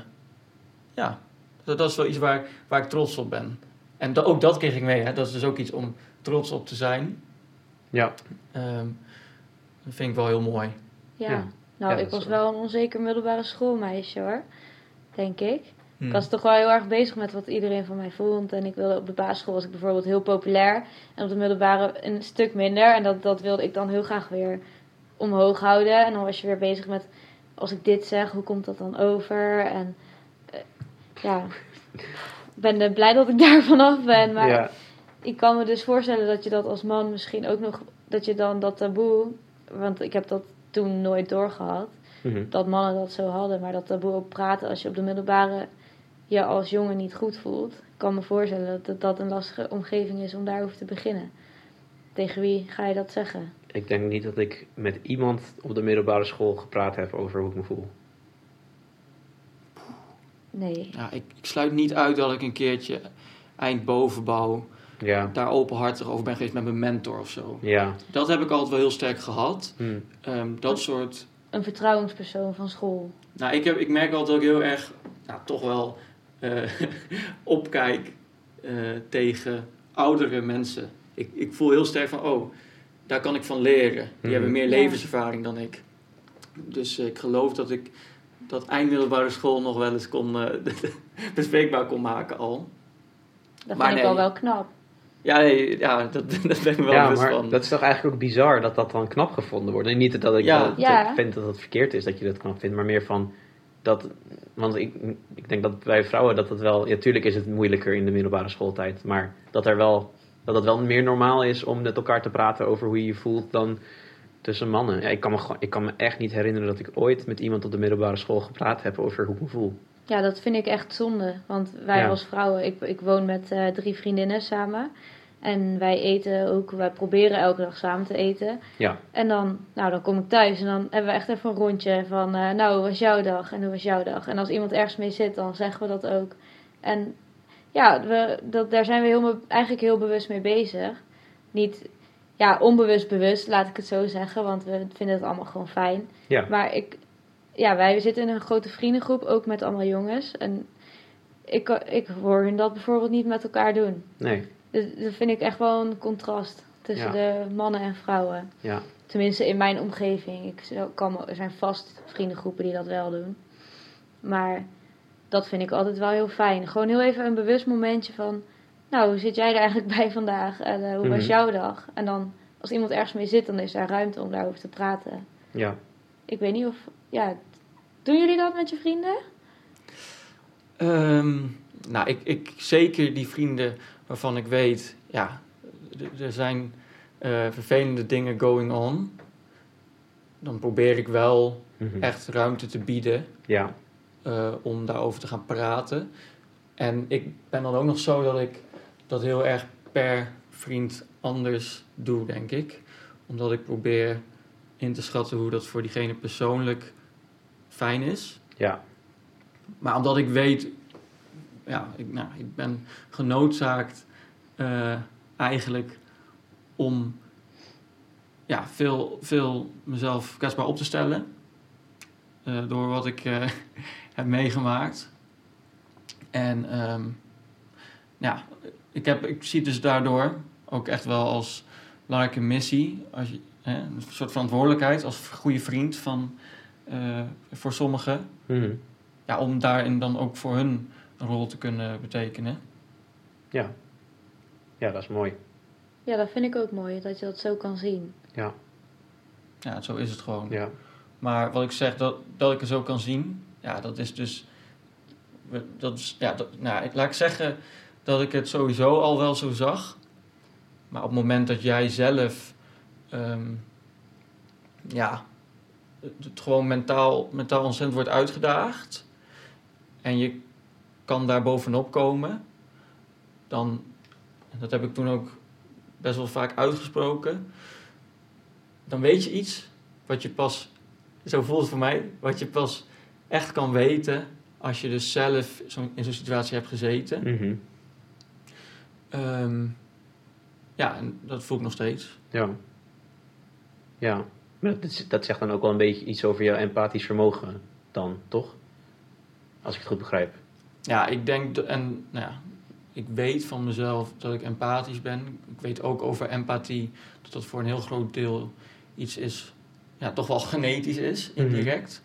Speaker 1: ja, dat, dat is wel iets waar, waar ik trots op ben. En da- ook dat kreeg ik mee, hè. dat is dus ook iets om trots op te zijn.
Speaker 2: ja.
Speaker 1: Ehm, dat vind ik wel heel mooi.
Speaker 3: ja.
Speaker 2: ja.
Speaker 3: Nou,
Speaker 2: Ja,
Speaker 3: ik was wel een onzeker middelbare schoolmeisje hoor. Denk ik.
Speaker 1: Hm.
Speaker 3: Ik was toch wel heel erg bezig met wat iedereen van mij vond. En ik wilde op de basisschool was ik bijvoorbeeld heel populair. En op de middelbare een stuk minder. En dat, dat wilde ik dan heel graag weer omhoog houden. En dan was je weer bezig met, als ik dit zeg, hoe komt dat dan over? En eh, ja, ben blij dat ik daar vanaf ben. Maar
Speaker 2: ja.
Speaker 3: ik kan me dus voorstellen dat je dat als man misschien ook nog, dat je dan dat taboe, want ik heb dat toen nooit doorgehad
Speaker 2: Mhm.
Speaker 3: dat mannen dat zo hadden. Maar dat taboe op praten als je op de middelbare je als jongen niet goed voelt. Ik kan me voorstellen dat dat een lastige omgeving is om daarover te beginnen. Tegen wie ga je dat zeggen?
Speaker 2: Ik denk niet dat ik met iemand op de middelbare school gepraat heb over hoe ik me voel.
Speaker 3: Nee.
Speaker 1: Ja, ik, ik sluit niet uit dat ik een keertje eind bovenbouw
Speaker 2: Ja,
Speaker 1: daar openhartig over ben geweest met mijn mentor of zo.
Speaker 2: ja.
Speaker 1: Dat heb ik altijd wel heel sterk gehad.
Speaker 2: Hm.
Speaker 1: Ehm, dat soort.
Speaker 3: Een vertrouwenspersoon van school.
Speaker 1: Nou, ik, heb, ik merk altijd dat ik heel erg, nou, toch wel eh, opkijk eh, tegen oudere mensen. Ik, ik voel heel sterk van, oh, daar kan ik van leren. Die
Speaker 2: Mhm.
Speaker 1: hebben meer
Speaker 3: Ja.
Speaker 1: levenservaring dan ik. Dus eh, ik geloof dat ik dat eindmiddelbare school nog wel eens kon, eh, bespreekbaar kon maken al.
Speaker 3: Dat
Speaker 1: Maar
Speaker 3: vind ik
Speaker 1: nee.
Speaker 3: al wel knap.
Speaker 1: Ja, nee, ja dat, dat ben ik wel
Speaker 2: ja,
Speaker 1: bewust
Speaker 2: maar
Speaker 1: van.
Speaker 2: dat is toch eigenlijk ook bizar dat dat dan knap gevonden wordt. En niet dat ik
Speaker 1: Ja.
Speaker 2: dat,
Speaker 3: Ja.
Speaker 2: vind dat het verkeerd is dat je dat knap vindt, maar meer van dat. Want ik, ik denk dat bij vrouwen dat het wel. Ja, tuurlijk is het moeilijker in de middelbare schooltijd, maar dat er wel. Dat het wel meer normaal is om met elkaar te praten over hoe je je voelt dan tussen mannen. Ja, ik, kan me, gewoon- ik kan me echt niet herinneren dat ik ooit met iemand op de middelbare school gepraat heb over hoe ik me voel.
Speaker 3: Ja, dat vind ik echt zonde. Want wij
Speaker 2: Ja.
Speaker 3: als vrouwen, ik, ik woon met eh, drie vriendinnen samen. En wij eten ook, wij proberen elke dag samen te eten.
Speaker 2: Ja.
Speaker 3: En dan, nou, dan kom ik thuis en dan hebben we echt even een rondje van, eh, nou, hoe was jouw dag en hoe was jouw dag? En als iemand ergens mee zit, dan zeggen we dat ook. En ja, we, dat, daar zijn we heel, eigenlijk heel bewust mee bezig. Niet, ja, onbewust bewust, laat ik het zo zeggen, want we vinden het allemaal gewoon fijn.
Speaker 2: Ja.
Speaker 3: Maar ik, ja, wij zitten in een grote vriendengroep, ook met allemaal jongens. En ik, ik hoor hun dat bijvoorbeeld niet met elkaar doen.
Speaker 2: Nee.
Speaker 3: Dus dat vind ik echt wel een contrast tussen de mannen en vrouwen.
Speaker 2: Ja.
Speaker 3: Tenminste in mijn omgeving. Ik kan, er zijn vast vriendengroepen die dat wel doen. Maar dat vind ik altijd wel heel fijn. Gewoon heel even een bewust momentje van... Nou, hoe zit jij er eigenlijk bij vandaag? En eh, hoe was
Speaker 2: Mhm.
Speaker 3: jouw dag? En dan, als iemand ergens mee zit, dan is daar ruimte om daarover te praten.
Speaker 2: Ja.
Speaker 3: Ik weet niet of... Ja, doen jullie dat met je vrienden?
Speaker 1: Ehm, nou, ik, ik zeker die vrienden waarvan ik weet, ja, er- zijn eh, vervelende dingen going on. Dan probeer ik wel
Speaker 2: Mhm.
Speaker 1: echt ruimte te bieden
Speaker 2: Ja.
Speaker 1: eh, om daarover te gaan praten. En ik ben dan ook nog zo dat ik dat heel erg per vriend anders doe, denk ik. Omdat ik probeer in te schatten hoe dat voor diegene persoonlijk fijn is.
Speaker 2: Ja.
Speaker 1: Maar omdat ik weet, ja, ik, nou, ik ben genoodzaakt eh, eigenlijk om ja, veel, veel mezelf kwetsbaar op te stellen. eh, door wat ik eh, heb meegemaakt. En ehm, ja, ik, heb, ik zie het dus daardoor ook echt wel als belangrijke missie. Als je, hè, een soort verantwoordelijkheid als goede vriend van, eh, voor sommigen
Speaker 2: Mhm.
Speaker 1: ja, om daarin dan ook voor hun een rol te kunnen betekenen.
Speaker 2: Ja. Ja, dat is mooi.
Speaker 3: Ja, dat vind ik ook mooi, dat je dat zo kan zien.
Speaker 2: Ja.
Speaker 1: Ja, zo is het gewoon.
Speaker 2: Ja.
Speaker 1: Maar wat ik zeg, dat, dat ik het zo kan zien, ja, dat is dus... Dat is, ja, dat, nou, ik- laat ik zeggen dat ik het sowieso al wel zo zag. Maar op het moment dat jij zelf... ehm, ja, het gewoon mentaal, mentaal ontzettend wordt uitgedaagd... en je kan daar bovenop komen... dan, dat heb ik toen ook best wel vaak uitgesproken, dan weet je iets wat je pas, zo voelt het voor mij, wat je pas echt kan weten als je dus zelf in zo'n situatie hebt gezeten.
Speaker 2: Mhm.
Speaker 1: Ehm, ja, en dat voel ik nog steeds.
Speaker 2: Ja. Ja. Maar dat, dat zegt dan ook wel een beetje iets over jouw empathisch vermogen dan, toch? Als ik het goed begrijp.
Speaker 1: Ja, ik denk, en nou ja, ik weet van mezelf dat ik empathisch ben. Ik weet ook over empathie dat dat voor een heel groot deel iets is, ja, toch wel genetisch is,
Speaker 2: Mhm.
Speaker 1: indirect.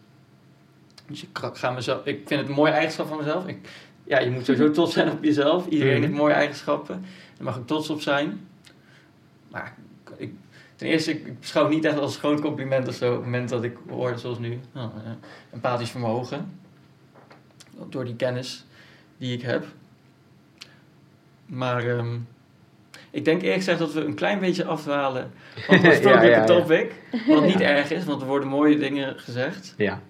Speaker 1: Dus ik ga- ga mezelf, ik vind het een mooie eigenschap van mezelf. Ik, ja, je moet sowieso trots zijn op jezelf. Iedereen
Speaker 2: Mhm.
Speaker 1: heeft mooie eigenschappen. Daar mag ik trots op zijn. Maar ik, ten eerste, ik beschouw het niet echt als een groot compliment of zo. Op het moment dat ik hoor, zoals nu, eh, empathisch vermogen. Door die kennis die ik heb. Maar ehm, ik denk eerlijk gezegd dat we een klein beetje afdwalen van het
Speaker 2: Ja,
Speaker 1: oorspronkelijke
Speaker 2: ja, ja.
Speaker 1: topic. Wat niet erg is, want er worden mooie dingen gezegd.
Speaker 2: Ja.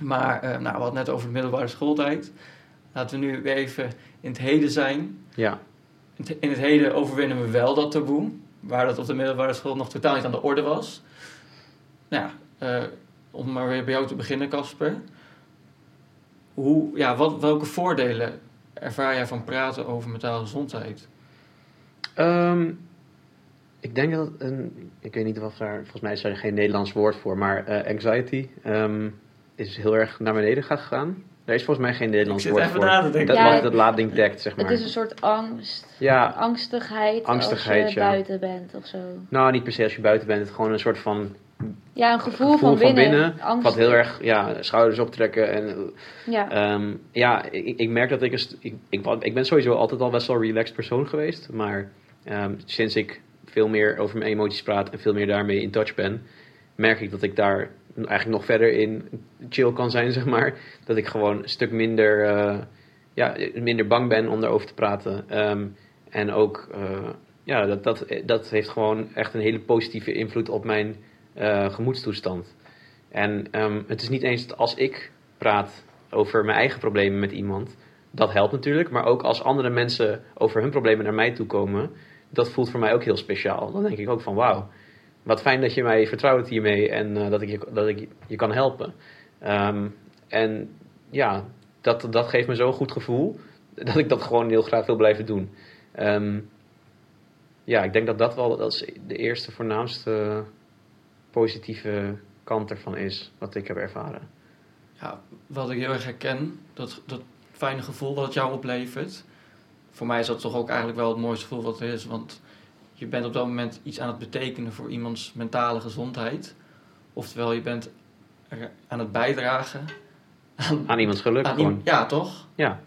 Speaker 1: Maar eh, nou, we hadden het net over de middelbare schooltijd. Laten we nu weer even in het heden zijn.
Speaker 2: Ja.
Speaker 1: In het- heden overwinnen we wel dat taboe. Waar dat op de middelbare school nog totaal niet aan de orde was. Nou ja, eh, om maar weer bij jou te beginnen, Casper. Hoe, ja, wat, welke voordelen ervaar jij van praten over mentale gezondheid?
Speaker 2: Ehm, ik denk dat een, ik weet niet of daar, volgens mij is er geen Nederlands woord voor, maar eh, anxiety ehm, is heel erg naar beneden gegaan. Er is volgens mij geen Nederlands
Speaker 1: zit
Speaker 2: woord
Speaker 1: even
Speaker 2: voor.
Speaker 1: na te denken.
Speaker 2: Dat
Speaker 3: Ja,
Speaker 2: het lading dekt, zeg maar.
Speaker 3: Het is een soort angst.
Speaker 2: Ja,
Speaker 3: Angstigheid,
Speaker 2: Angstigheid,
Speaker 3: als je
Speaker 2: ja.
Speaker 3: buiten bent of zo.
Speaker 2: nou niet per se als je buiten bent, het is gewoon een soort van
Speaker 3: Ja, een gevoel,
Speaker 2: gevoel
Speaker 3: van binnen. Angst.
Speaker 2: wat heel erg, ja, schouders optrekken en
Speaker 3: Ja,
Speaker 2: Ehm, ja, ik, ik merk dat ik, een ik, ik, ik ben sowieso altijd al best wel een relaxed persoon geweest. Maar ehm, sinds ik veel meer over mijn emoties praat en veel meer daarmee in touch ben, merk ik dat ik daar eigenlijk nog verder in chill kan zijn, zeg maar. Dat ik gewoon een stuk minder, eh, ja, minder bang ben om daarover te praten. Ehm, en ook, eh, ja, dat, dat, dat heeft gewoon echt een hele positieve invloed op mijn eh, gemoedstoestand. En ehm, het is niet eens als ik praat over mijn eigen problemen met iemand. Dat helpt natuurlijk. Maar ook als andere mensen over hun problemen naar mij toe komen. Dat voelt voor mij ook heel speciaal. Dan denk ik ook van wauw. Wat fijn dat je mij vertrouwt hiermee. En eh, dat, ik je, dat ik je kan helpen. Ehm, en ja, dat, dat geeft me zo'n goed gevoel. Dat ik dat gewoon heel graag wil blijven doen. Ehm, ja, ik denk dat dat wel dat is de eerste voornaamste positieve kant ervan is. Wat ik heb ervaren.
Speaker 1: Ja, wat ik heel erg herken, dat, dat fijne gevoel wat het jou oplevert. Voor mij is dat toch ook eigenlijk wel het mooiste gevoel wat er is. Want je bent op dat moment iets aan het betekenen voor iemands mentale gezondheid. Oftewel, je bent aan het bijdragen aan,
Speaker 2: Aan iemands geluk
Speaker 1: aan
Speaker 2: gewoon.
Speaker 1: Ja, toch?
Speaker 2: Ja,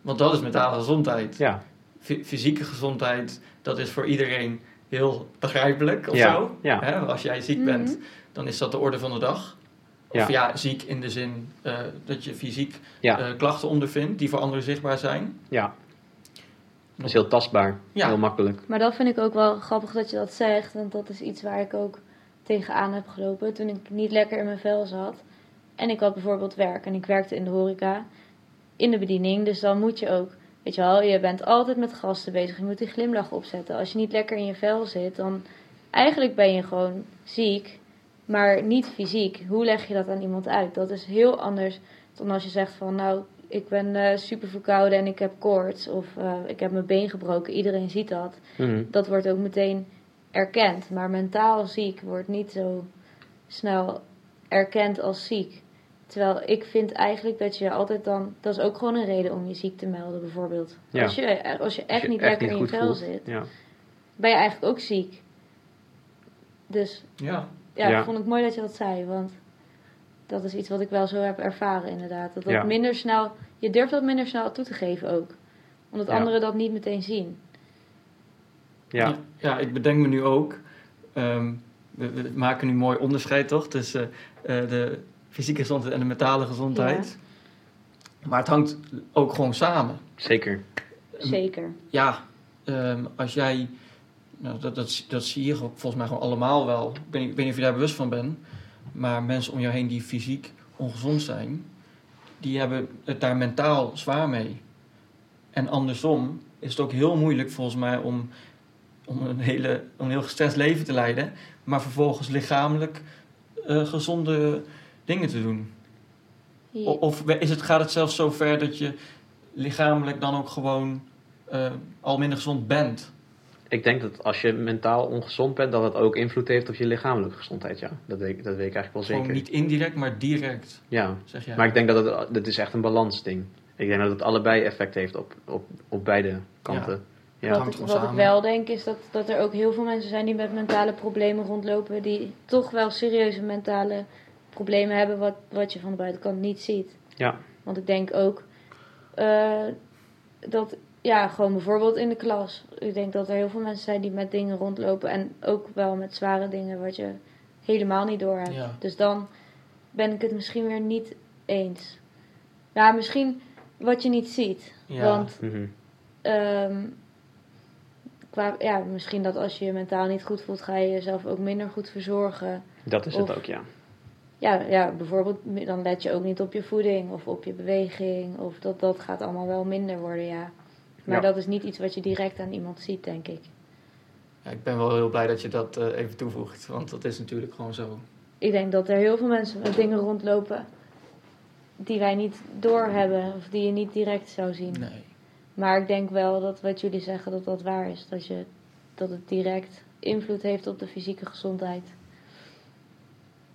Speaker 1: Want dat is mentale gezondheid.
Speaker 2: ja.
Speaker 1: Fy- fysieke gezondheid, dat is voor iedereen heel begrijpelijk of
Speaker 2: Ja,
Speaker 1: zo.
Speaker 2: ja.
Speaker 1: Hè, als jij ziek
Speaker 3: Mhm.
Speaker 1: bent, dan is dat de orde van de dag. Of
Speaker 2: Ja.
Speaker 1: ja, ziek in de zin eh, dat je fysiek
Speaker 2: Ja.
Speaker 1: eh, klachten ondervindt die voor anderen zichtbaar zijn.
Speaker 2: Ja, dat is heel tastbaar.
Speaker 1: Ja.
Speaker 2: Heel makkelijk.
Speaker 3: maar dat vind ik ook wel grappig dat je dat zegt. Want dat is iets waar ik ook tegenaan heb gelopen toen ik niet lekker in mijn vel zat. En ik had bijvoorbeeld werk en ik werkte in de horeca, in de bediening. Dus dan moet je ook, weet je wel, je bent altijd met gasten bezig. Je moet die glimlach opzetten. Als je niet lekker in je vel zit, dan eigenlijk ben je gewoon ziek, maar niet fysiek. Hoe leg je dat aan iemand uit? Dat is heel anders dan als je zegt van, nou, ik ben eh, super verkouden en ik heb koorts of eh, ik heb mijn been gebroken. Iedereen ziet dat.
Speaker 2: Mhm.
Speaker 3: Dat wordt ook meteen erkend. Maar mentaal ziek wordt niet zo snel erkend als ziek. Terwijl ik vind eigenlijk dat je altijd dan... Dat is ook gewoon een reden om je ziek te melden bijvoorbeeld.
Speaker 2: Ja.
Speaker 3: Als, je, als je echt
Speaker 2: Als je
Speaker 3: niet
Speaker 2: echt
Speaker 3: lekker
Speaker 2: niet
Speaker 3: in je vel
Speaker 2: voelt.
Speaker 3: zit,
Speaker 2: Ja.
Speaker 3: ben je eigenlijk ook ziek. Dus
Speaker 1: Ja,
Speaker 3: ja,
Speaker 2: Ja.
Speaker 3: ik vond het mooi dat je dat zei. Want dat is iets wat ik wel zo heb ervaren inderdaad. Dat dat
Speaker 2: Ja.
Speaker 3: minder snel... Je durft dat minder snel toe te geven ook. Omdat
Speaker 2: Ja.
Speaker 3: anderen dat niet meteen zien.
Speaker 2: Ja.
Speaker 1: ja, ik bedenk me nu ook. ehm, we, we maken nu mooi onderscheid toch tussen eh, de fysieke gezondheid en de mentale gezondheid. Maar het hangt ook gewoon samen.
Speaker 2: zeker.
Speaker 3: Zeker.
Speaker 1: Ja, ehm, als jij, nou, dat, dat, dat zie je ook volgens mij gewoon allemaal wel. Ik weet, niet- ik weet niet of je daar bewust van bent, maar mensen om jou heen die fysiek ongezond zijn, die hebben het daar mentaal zwaar mee. En andersom is het ook heel moeilijk volgens mij om om een, hele, om een heel gestrest leven te leiden, maar vervolgens lichamelijk eh, gezonde dingen te doen? Of is het, gaat het zelfs zo ver dat je lichamelijk dan ook gewoon eh, al minder gezond bent?
Speaker 2: Ik denk dat als je mentaal ongezond bent, dat dat ook invloed heeft op je lichamelijke gezondheid. Ja, dat weet, ik- dat weet ik eigenlijk wel
Speaker 1: Gewoon
Speaker 2: zeker.
Speaker 1: niet indirect, maar direct,
Speaker 2: Ja,
Speaker 1: zeg jij.
Speaker 2: maar ik denk dat het, dat is echt een balansding. Ik denk dat het allebei effect heeft op, op, op beide kanten. Ja.
Speaker 3: wat ik, wat wel denk is dat, dat er ook heel veel mensen zijn die met mentale problemen rondlopen. Die toch wel serieuze mentale problemen hebben wat, wat je van de buitenkant niet ziet.
Speaker 2: Ja.
Speaker 3: Want ik denk ook eh, dat, ja, gewoon bijvoorbeeld in de klas. Ik denk dat er heel veel mensen zijn die met dingen rondlopen. En ook wel met zware dingen wat je helemaal niet door hebt.
Speaker 1: Ja.
Speaker 3: Dus dan ben ik het misschien weer niet eens. Ja, misschien wat je niet ziet.
Speaker 1: Ja.
Speaker 3: Want
Speaker 2: Mhm.
Speaker 3: Ehm, qua, ja, misschien dat als je je mentaal niet goed voelt, ga je jezelf ook minder goed verzorgen.
Speaker 2: Dat is het ook, ja.
Speaker 3: Ja, ja, bijvoorbeeld, dan let je ook niet op je voeding of op je beweging. Of dat, dat gaat allemaal wel minder worden, ja. Maar
Speaker 2: Ja.
Speaker 3: dat is niet iets wat je direct aan iemand ziet, denk ik.
Speaker 1: Ja, ik ben wel heel blij dat je dat eh, even toevoegt, want dat is natuurlijk gewoon zo.
Speaker 3: Ik denk dat er heel veel mensen met dingen rondlopen die wij niet doorhebben of die je niet direct zou zien.
Speaker 1: Nee.
Speaker 3: Maar ik denk wel dat wat jullie zeggen, dat dat waar is. Dat, je, dat het direct invloed heeft op de fysieke gezondheid.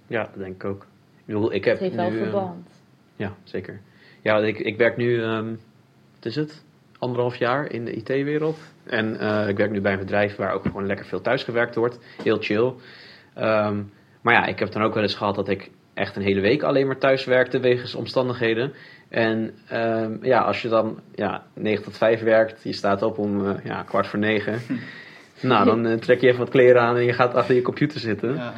Speaker 2: Ja, dat denk ik ook. Ik bedoel, ik heb
Speaker 3: Het heeft wel
Speaker 2: nu... eh,
Speaker 3: verband.
Speaker 2: Ja, zeker. Ja, ik, ik werk nu, ehm, wat is het? Anderhalf jaar in de IT-wereld. En eh, ik werk nu bij een bedrijf waar ook gewoon lekker veel thuisgewerkt wordt. Heel chill. Ehm, maar ja, ik heb dan ook wel eens gehad dat ik echt een hele week alleen maar thuis werkte wegens omstandigheden. En ehm, ja, als je dan ja, 9 tot 5 werkt, je staat op om eh, ja, kwart voor negen. nou, dan eh, trek je even wat kleren aan en je gaat achter je computer zitten.
Speaker 1: Ja.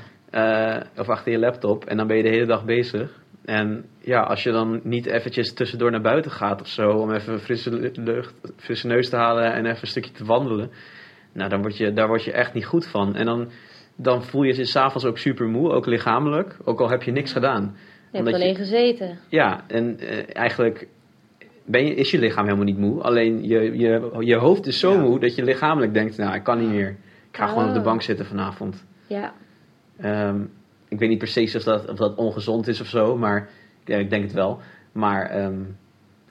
Speaker 2: Of achter je laptop. En dan ben je de hele dag bezig. En ja, als je dan niet eventjes tussendoor naar buiten gaat of zo. Om even frisse lu- lucht, frisse neus te halen en even een stukje te wandelen. Nou, dan word je, daar word je echt niet goed van. En dan, dan voel je je s'avonds ook super moe, ook lichamelijk. Ook al heb je niks gedaan.
Speaker 3: Je hebt alleen gezeten.
Speaker 2: Ja, en eh, eigenlijk ben je, is je lichaam helemaal niet moe. Alleen je, je, je hoofd is zo
Speaker 1: Ja.
Speaker 2: moe dat je lichamelijk denkt, nou, ik kan niet meer. Ik ga gewoon op de
Speaker 3: Oh.
Speaker 2: bank zitten vanavond.
Speaker 3: Ja,
Speaker 2: Ehm, ik weet niet precies of dat, of dat ongezond is of zo, maar ja, ik denk het wel. Maar ehm,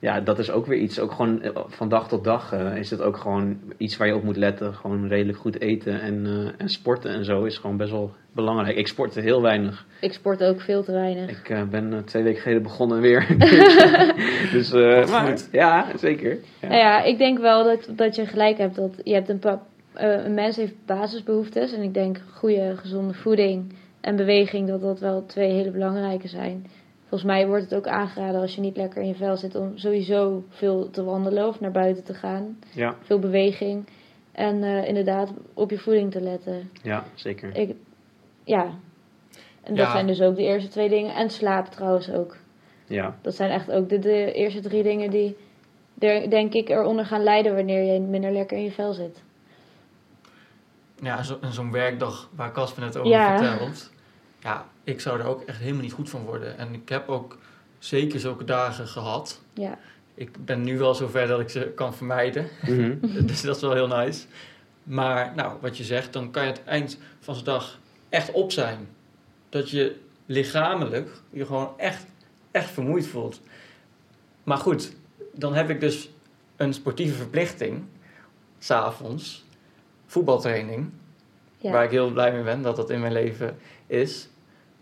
Speaker 2: ja, dat is ook weer iets. Ook gewoon eh, van dag tot dag eh, is het ook gewoon iets waar je op moet letten. Gewoon redelijk goed eten en, eh, en sporten en zo is gewoon best wel belangrijk. Ik sportte heel weinig.
Speaker 3: ik sport ook veel te weinig.
Speaker 2: Ik eh, ben twee weken geleden begonnen weer. dus eh, maar,
Speaker 1: goed.
Speaker 2: ja, zeker. Ja.
Speaker 3: Nou ja, ik denk wel dat, dat je gelijk hebt. Dat je hebt een, pa- een mens heeft basisbehoeftes. En ik denk goede, gezonde voeding en beweging, dat dat wel twee hele belangrijke zijn. Volgens mij wordt het ook aangeraden als je niet lekker in je vel zit om sowieso veel te wandelen of naar buiten te gaan.
Speaker 2: Ja,
Speaker 3: Veel beweging. En eh, inderdaad op je voeding te letten.
Speaker 2: ja, zeker.
Speaker 3: Ik, ja. En dat
Speaker 1: Ja.
Speaker 3: zijn dus ook de eerste twee dingen. En slaap trouwens ook.
Speaker 2: Ja,
Speaker 3: Dat zijn echt ook de, de eerste drie dingen die, er, denk ik, eronder gaan lijden wanneer je minder lekker in je vel zit.
Speaker 1: Ja, zo, en zo'n werkdag waar Casper net over
Speaker 3: Ja.
Speaker 1: vertelt. Ja, ik zou er ook echt helemaal niet goed van worden. En ik heb ook zeker zulke dagen gehad.
Speaker 3: Ja,
Speaker 1: Ik ben nu wel zover dat ik ze kan vermijden.
Speaker 2: Mhm.
Speaker 1: dus dat is wel heel nice. Maar nou, wat je zegt, dan kan je het eind van de dag echt op zijn. Dat je lichamelijk je gewoon echt, echt vermoeid voelt. Maar goed, dan heb ik dus een sportieve verplichting. S'avonds. Voetbaltraining.
Speaker 3: ja.
Speaker 1: Waar ik heel blij mee ben dat dat in mijn leven is.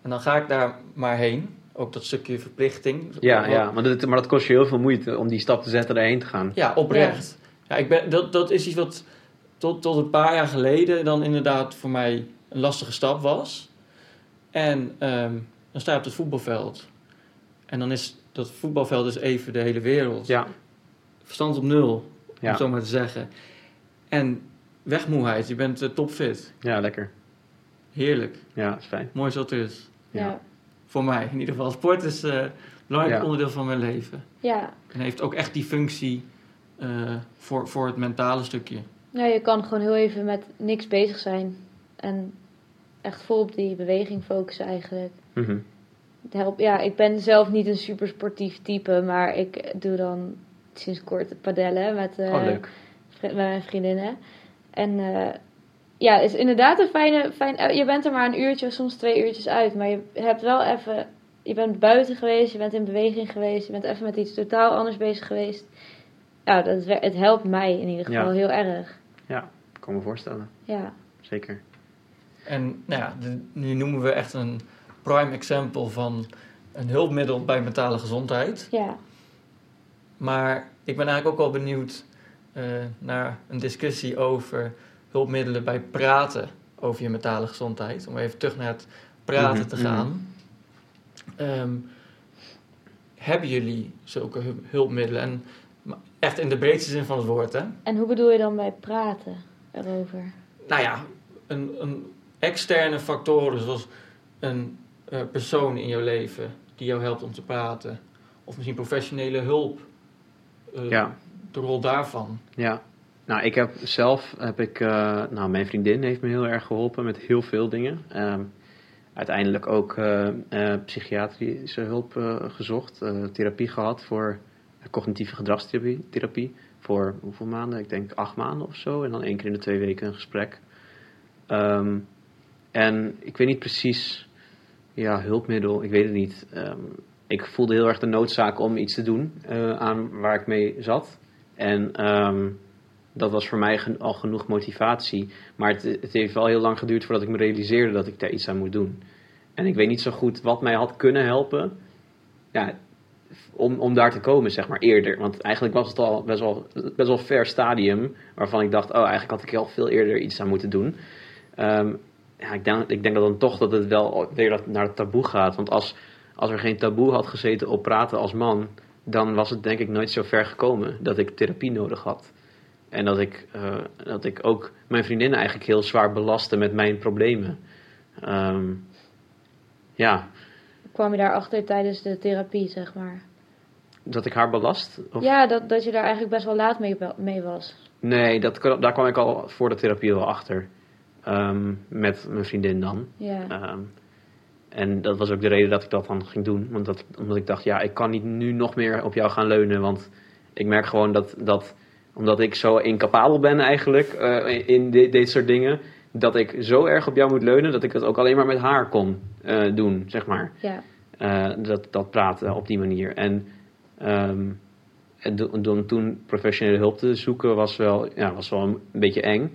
Speaker 1: En dan ga ik daar maar heen. Ook dat stukje verplichting.
Speaker 2: ja, ja maar, dat, maar dat kost je heel veel moeite om die stap te zetten daarheen te gaan.
Speaker 1: Ja, oprecht. Ja. ik ben, dat, dat is iets wat tot, tot een paar jaar geleden dan inderdaad voor mij een lastige stap was. En ehm, dan sta je op het voetbalveld. En dan is dat voetbalveld dus even de hele wereld.
Speaker 2: Ja,
Speaker 1: Verstand op nul, om
Speaker 2: Ja.
Speaker 1: het zo maar te zeggen. En wegmoeheid, je bent eh, topfit.
Speaker 2: ja, lekker.
Speaker 1: Heerlijk.
Speaker 2: Ja, is fijn.
Speaker 1: Mooi wat er is.
Speaker 3: Ja.
Speaker 2: ja.
Speaker 3: ja.
Speaker 1: Voor mij in ieder geval. Sport is eh, een belangrijk
Speaker 2: Ja.
Speaker 1: onderdeel van mijn leven. En heeft ook echt die functie eh, voor, voor het mentale stukje.
Speaker 3: Nou, je kan gewoon heel even met niks bezig zijn. En echt vol op die beweging focussen eigenlijk.
Speaker 2: Mhm.
Speaker 3: Ja, ik ben zelf niet een super sportief type, maar ik doe dan sinds kort padellen met, eh,
Speaker 2: Oh,
Speaker 3: met mijn vriendinnen. En ja, is inderdaad een fijne, fijn, eh, je bent er maar een uurtje of soms twee uurtjes uit, maar je hebt wel even, je bent buiten geweest, je bent in beweging geweest, je bent even met iets totaal anders bezig geweest. Ja, dat, het helpt mij in ieder geval
Speaker 2: Ja.
Speaker 3: heel erg.
Speaker 2: Ja, ik kan me voorstellen.
Speaker 3: Ja,
Speaker 2: Zeker.
Speaker 1: En nou ja, de- nu noemen we echt een prime example van een hulpmiddel bij mentale gezondheid.
Speaker 3: ja,
Speaker 1: Maar ik ben eigenlijk ook wel benieuwd eh, naar een discussie over hulpmiddelen bij praten over je mentale gezondheid. Om even terug naar het praten
Speaker 2: Mhm,
Speaker 1: te
Speaker 2: mhm.
Speaker 1: gaan. Ehm, hebben jullie zulke hu- hulpmiddelen? En echt in de breedste zin van het woord, hè?
Speaker 3: En hoe bedoel je dan bij praten erover?
Speaker 1: Nou ja, een, een externe factoren zoals een eh, persoon in jouw leven die jou helpt om te praten. Of misschien professionele hulp. eh,
Speaker 2: Ja.
Speaker 1: De rol daarvan.
Speaker 2: Ja, nou ik heb zelf, heb ik, eh, nou mijn vriendin heeft me heel erg geholpen met heel veel dingen. Ehm, uiteindelijk ook eh, eh, psychiatrische hulp gezocht, therapie gehad voor cognitieve gedragstherapie. Therapie, voor hoeveel maanden? Ik denk acht maanden of zo. En dan één keer in de twee weken een gesprek. Ehm, en ik weet niet precies, ja, hulpmiddel, ik weet het niet. Ehm, ik voelde heel erg de noodzaak om iets te doen aan waar ik mee zat. En dat was voor mij al genoeg motivatie. Maar het, het heeft wel heel lang geduurd voordat ik me realiseerde dat ik daar iets aan moet doen. En ik weet niet zo goed wat mij had kunnen helpen. Ja, om, om daar te komen, zeg maar, eerder. Want eigenlijk was het al best wel, best wel ver stadium. Waarvan ik dacht, oh, eigenlijk had ik al veel eerder iets aan moeten doen. Ehm, ja, ik, denk, ik denk dan toch dat het wel weer naar het taboe gaat. Want als, als er geen taboe had gezeten op praten als man, dan was het denk ik nooit zo ver gekomen dat ik therapie nodig had. En dat ik, eh, dat ik ook mijn vriendinnen eigenlijk heel zwaar belastte met mijn problemen. Ehm, ja,
Speaker 3: Kwam je daarachter tijdens de therapie, zeg maar?
Speaker 2: dat ik haar belast? Of?
Speaker 3: Ja, dat, dat je daar eigenlijk best wel laat mee, mee was.
Speaker 2: Nee, dat, daar kwam ik al voor de therapie wel achter. Ehm, met mijn vriendin dan.
Speaker 3: Ja,
Speaker 2: Ehm, en dat was ook de reden dat ik dat dan ging doen. Want dat, omdat ik dacht, ja, ik kan niet nu nog meer op jou gaan leunen. Want ik merk gewoon dat, dat omdat ik zo incapabel ben eigenlijk eh, in di- dit soort dingen. Dat ik zo erg op jou moet leunen dat ik het ook alleen maar met haar kon eh, doen, zeg maar.
Speaker 3: ja,
Speaker 2: Eh, dat, dat praten op die manier. En, ehm, en do- toen professionele hulp te zoeken was wel, ja, was wel een beetje eng.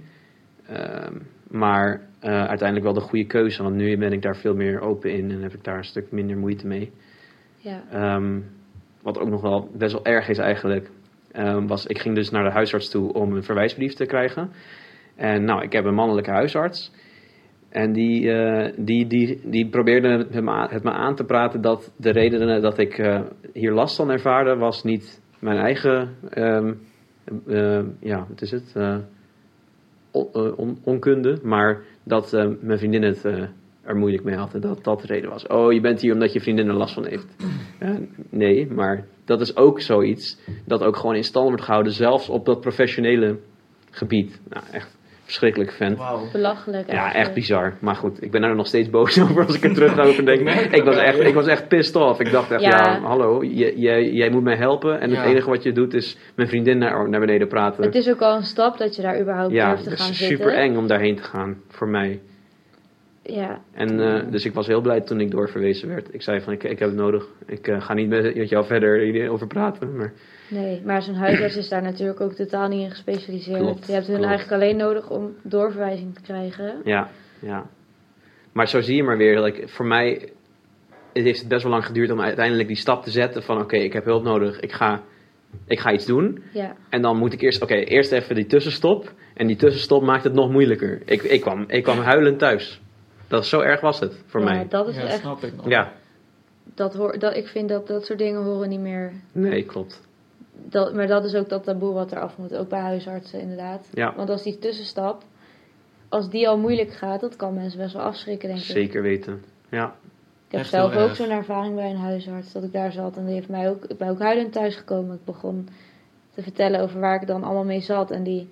Speaker 2: Ehm, maar uiteindelijk wel de goede keuze, want nu ben ik daar veel meer open in en heb ik daar een stuk minder moeite mee.
Speaker 3: ja.
Speaker 2: Ehm, wat ook nog wel best wel erg is eigenlijk, ehm, was ik ging dus naar de huisarts toe om een verwijsbrief te krijgen. En nou, ik heb een mannelijke huisarts. En die, eh, die, die, die probeerde het me, aan, te praten dat de redenen dat ik eh, hier last van ervaarde, was niet mijn eigen, ehm, eh, ja, wat is het, on- on- onkunde, maar dat mijn vriendin het er moeilijk mee had en dat dat de reden was. Oh, je bent hier omdat je vriendin er last van heeft. Nee, maar dat is ook zoiets dat ook gewoon in stand wordt gehouden, zelfs op dat professionele gebied. Nou, echt verschrikkelijk vent.
Speaker 1: Wauw.
Speaker 3: Belachelijk
Speaker 2: Ja, echt bizar. Maar goed, ik ben er nog steeds boos over als ik er terug over denk.
Speaker 1: Ik het
Speaker 2: was echt, ik was echt pissed off. Ik dacht echt, ja,
Speaker 3: Ja.
Speaker 2: hallo, jij, jij, jij moet mij helpen. En
Speaker 1: Ja.
Speaker 2: het enige wat je doet is mijn vriendin naar, naar beneden praten.
Speaker 3: Het is ook al een stap dat je daar überhaupt
Speaker 2: ja,
Speaker 3: durft te
Speaker 2: het
Speaker 3: gaan
Speaker 2: is
Speaker 3: zitten.
Speaker 2: super eng om daarheen te gaan, voor mij.
Speaker 3: Ja,
Speaker 2: En eh, dus ik was heel blij toen ik doorverwezen werd. Ik zei van, ik, ik heb het nodig. Ik eh, ga niet met, jou verder hierover praten. Maar
Speaker 3: nee. Maar zo'n huisarts is daar natuurlijk ook totaal niet in gespecialiseerd.
Speaker 2: Klopt,
Speaker 3: je hebt hun
Speaker 2: klopt.
Speaker 3: eigenlijk alleen nodig om doorverwijzing te krijgen.
Speaker 2: Ja, ja. Maar zo zie je maar weer, dat ik, voor mij het heeft best wel lang geduurd om uiteindelijk die stap te zetten van oké, ik heb hulp nodig, ik ga, ik ga iets doen.
Speaker 3: Ja,
Speaker 2: En dan moet ik eerst, oké, eerst even die tussenstop. En die tussenstop maakt het nog moeilijker. Ik, ik, kwam, ik kwam huilend thuis. Dat is zo erg was het voor
Speaker 3: ja
Speaker 2: mij.
Speaker 3: dat is
Speaker 1: Ja,
Speaker 3: echt.
Speaker 1: snap ik nog.
Speaker 2: Ja,
Speaker 3: Dat hoor, dat, ik vind dat dat soort dingen horen niet meer.
Speaker 2: nee, klopt.
Speaker 3: Dat, maar dat is ook dat taboe wat eraf moet. Ook bij huisartsen inderdaad.
Speaker 2: Ja.
Speaker 3: Want als die tussenstap, als die al moeilijk gaat, dat kan mensen best wel afschrikken, denk ik.
Speaker 2: Zeker weten. Ja,
Speaker 3: Ik heb
Speaker 1: Echt
Speaker 3: zelf ook zo'n ervaring bij een huisarts. Dat ik daar zat en die heeft mij ook, ik ben ook huilend thuisgekomen. Ik begon te vertellen over waar ik dan allemaal mee zat. En die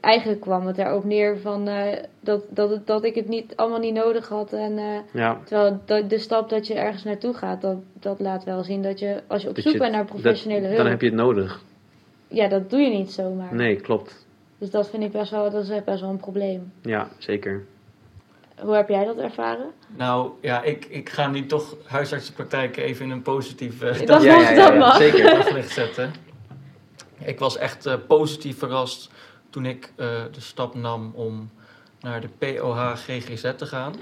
Speaker 3: eigenlijk kwam het daarop neer van eh, dat, dat, dat ik het niet, allemaal niet nodig had. En, eh,
Speaker 2: ja.
Speaker 3: terwijl dat, de stap dat je ergens naartoe gaat, dat, dat laat wel zien dat je, als je op
Speaker 2: Dat
Speaker 3: zoek
Speaker 2: je-
Speaker 3: bent naar professionele
Speaker 2: dat-
Speaker 3: hulp,
Speaker 2: Dan heb je het nodig.
Speaker 3: ja, dat doe je niet zomaar.
Speaker 2: Nee, klopt.
Speaker 3: Dus dat vind ik best wel, dat is best wel een probleem.
Speaker 2: Ja, zeker.
Speaker 3: Hoe heb jij dat ervaren?
Speaker 1: Nou ja, ik, ik ga nu toch huisartsenpraktijk even in een positief eh,
Speaker 3: Dat
Speaker 1: dag-
Speaker 2: ja, ja, ja,
Speaker 3: dat mag.
Speaker 2: zeker.
Speaker 1: daglicht zetten. Ik was echt eh, positief verrast toen ik eh, de stap nam om naar de POH GGZ te gaan.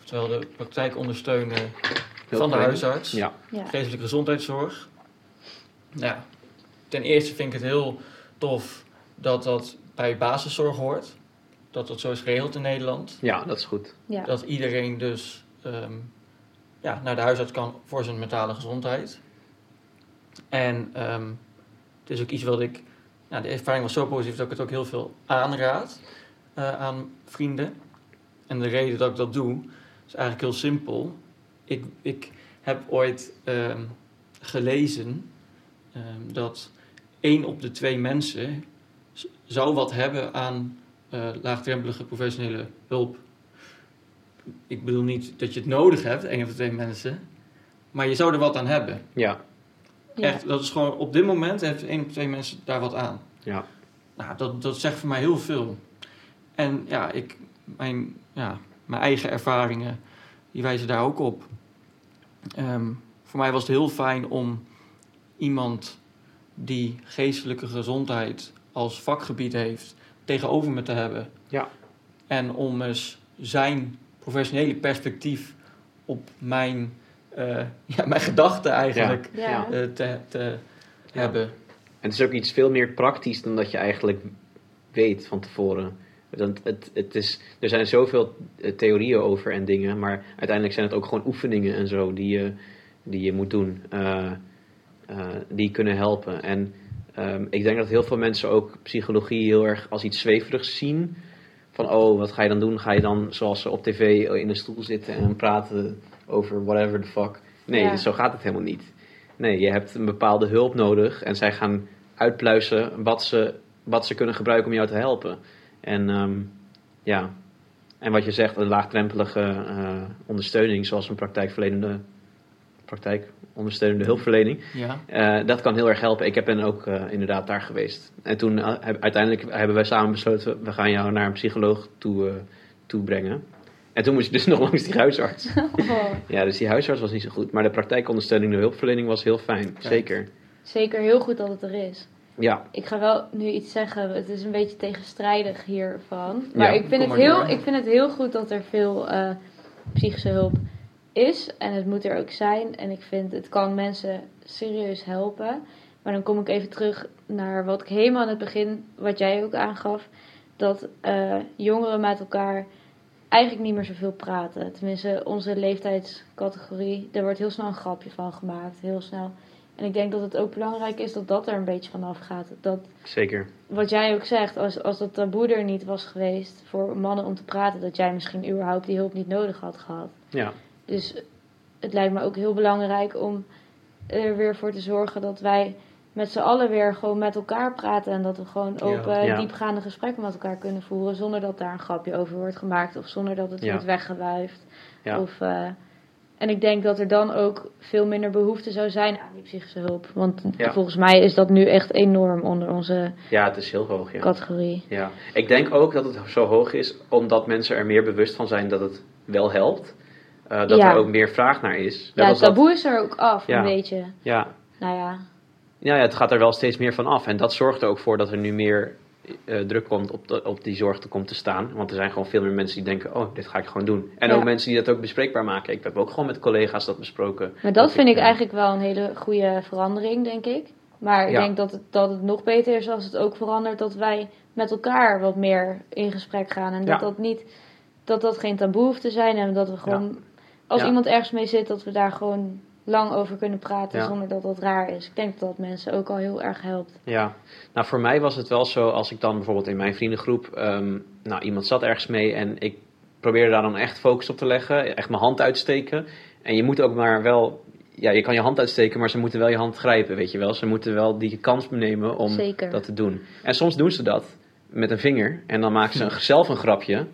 Speaker 1: Oftewel de praktijk ondersteunen
Speaker 2: Heel
Speaker 1: van de huisarts.
Speaker 2: Ja,
Speaker 3: Ja.
Speaker 1: geestelijke gezondheidszorg. Nou, ja, ten eerste vind ik het heel tof dat dat bij basiszorg hoort. Dat dat zo is geregeld in Nederland.
Speaker 2: ja, dat is goed.
Speaker 3: Ja.
Speaker 1: Dat iedereen dus ehm, ja, naar de huisarts kan voor zijn mentale gezondheid. En ehm, het is ook iets wat ik... Ja, de ervaring was zo positief dat ik het ook heel veel aanraad eh, aan vrienden. En de reden dat ik dat doe is eigenlijk heel simpel. Ik, ik heb ooit ehm, gelezen ehm, dat één op de twee mensen zou wat hebben aan eh, laagdrempelige professionele hulp. Ik bedoel niet dat je het nodig hebt, één of de twee mensen, maar je zou er wat aan hebben.
Speaker 2: Ja,
Speaker 3: Ja.
Speaker 1: Echt, dat is gewoon op dit moment heeft één of twee mensen daar wat aan.
Speaker 2: ja.
Speaker 1: Nou, dat, dat zegt voor mij heel veel. En ja, ik, mijn, ja, mijn eigen ervaringen, die wijzen daar ook op. Ehm, voor mij was het heel fijn om iemand die geestelijke gezondheid als vakgebied heeft, tegenover me te hebben.
Speaker 2: Ja.
Speaker 1: En om eens zijn professionele perspectief op mijn, eh, ja, mijn gedachten eigenlijk
Speaker 3: Ja.
Speaker 2: Ja.
Speaker 1: eh, te, te hebben.
Speaker 2: En het is ook iets veel meer praktisch dan dat je eigenlijk weet van tevoren. Want het, het is, er zijn zoveel eh, theorieën over en dingen, maar uiteindelijk zijn het ook gewoon oefeningen en zo die je, die je moet doen, eh, eh, die kunnen helpen. En ehm, ik denk dat heel veel mensen ook psychologie heel erg als iets zweverigs zien. Van, oh, wat ga je dan doen? Ga je dan, zoals ze op tv, in een stoel zitten en praten over whatever the fuck? Nee,
Speaker 3: Ja.
Speaker 2: zo gaat het helemaal niet. Nee, je hebt een bepaalde hulp nodig en zij gaan uitpluizen wat ze, wat ze kunnen gebruiken om jou te helpen. En ehm, ja, en wat je zegt, een laagdrempelige eh, ondersteuning, zoals een praktijkverlenende, praktijkondersteunende hulpverlening,
Speaker 1: Ja.
Speaker 2: eh, dat kan heel erg helpen. Ik heb ben ook eh, inderdaad daar geweest. En toen heb- uiteindelijk hebben wij samen besloten, we gaan jou naar een psycholoog toe, eh, toe brengen. En toen moest je dus nog langs die huisarts.
Speaker 3: Oh,
Speaker 2: Ja, dus die huisarts was niet zo goed. Maar de praktijkondersteunende hulpverlening was heel fijn. Zeker.
Speaker 3: zeker heel goed dat het er is.
Speaker 2: Ja,
Speaker 3: Ik ga wel nu iets zeggen, het is een beetje tegenstrijdig hiervan. Maar
Speaker 2: Ja,
Speaker 3: ik, vind het
Speaker 1: maar
Speaker 3: heel,
Speaker 1: door.
Speaker 3: ik vind het heel goed dat er veel eh, psychische hulp is. En het moet er ook zijn. En ik vind het kan mensen serieus helpen. Maar dan kom ik even terug naar wat ik helemaal aan het begin, wat jij ook aangaf. Dat eh, jongeren met elkaar eigenlijk niet meer zoveel praten. Tenminste, onze leeftijdscategorie, daar wordt heel snel een grapje van gemaakt. Heel snel. En ik denk dat het ook belangrijk is dat dat er een beetje vanaf gaat. Dat
Speaker 2: zeker.
Speaker 3: wat jij ook zegt, als, als dat taboe er niet was geweest voor mannen om te praten, dat jij misschien überhaupt die hulp niet nodig had gehad.
Speaker 2: Ja,
Speaker 3: Dus het lijkt me ook heel belangrijk om er weer voor te zorgen dat wij met z'n allen weer gewoon met elkaar praten. En dat we gewoon open,
Speaker 2: Ja.
Speaker 3: diepgaande gesprekken met elkaar kunnen voeren. Zonder dat daar een grapje over wordt gemaakt. Of zonder dat het
Speaker 2: Ja.
Speaker 3: wordt weggewuifd.
Speaker 2: ja.
Speaker 3: Of, eh, en ik denk dat er dan ook veel minder behoefte zou zijn aan die psychische hulp. Want
Speaker 2: Ja.
Speaker 3: volgens mij is dat nu echt enorm onder onze
Speaker 2: ja het is heel hoog. Ja.
Speaker 3: categorie.
Speaker 2: Ja, ik denk ook dat het zo hoog is omdat mensen er meer bewust van zijn dat het wel helpt. Eh, dat
Speaker 3: Ja.
Speaker 2: er ook meer vraag naar is. Net
Speaker 3: Ja, het
Speaker 2: dat-
Speaker 3: taboe is er ook af,
Speaker 2: Ja.
Speaker 3: een beetje.
Speaker 2: ja.
Speaker 3: Nou ja,
Speaker 2: Ja, ja, het gaat er wel steeds meer van af. En dat zorgt er ook voor dat er nu meer eh, druk komt op, de, op die zorg te komt te staan. Want er zijn gewoon veel meer mensen die denken, oh, dit ga ik gewoon doen. En
Speaker 3: Ja.
Speaker 2: ook mensen die dat ook bespreekbaar maken. Ik heb ook gewoon met collega's dat besproken.
Speaker 3: maar dat vind ik
Speaker 2: eh,
Speaker 3: eigenlijk wel een hele goede verandering, denk ik. Maar ik
Speaker 2: Ja.
Speaker 3: denk dat het, dat het nog beter is als het ook verandert dat wij met elkaar wat meer in gesprek gaan. En dat
Speaker 2: Ja.
Speaker 3: dat niet, dat dat geen taboe hoeft te zijn. En dat we gewoon, als iemand ergens mee zit, dat we daar gewoon lang over kunnen praten
Speaker 2: Ja.
Speaker 3: zonder dat dat raar is. Ik denk dat dat mensen ook al heel erg helpt.
Speaker 2: Ja, nou voor mij was het wel zo als ik dan bijvoorbeeld in mijn vriendengroep, ehm, nou iemand zat ergens mee en ik probeerde daar dan echt focus op te leggen, echt mijn hand uitsteken. En je moet ook maar wel, ja je kan je hand uitsteken, maar ze moeten wel je hand grijpen, weet je wel. Ze moeten wel die kans nemen om
Speaker 3: Zeker.
Speaker 2: dat te doen. En soms doen ze dat met een vinger en dan maken ze zelf een grapje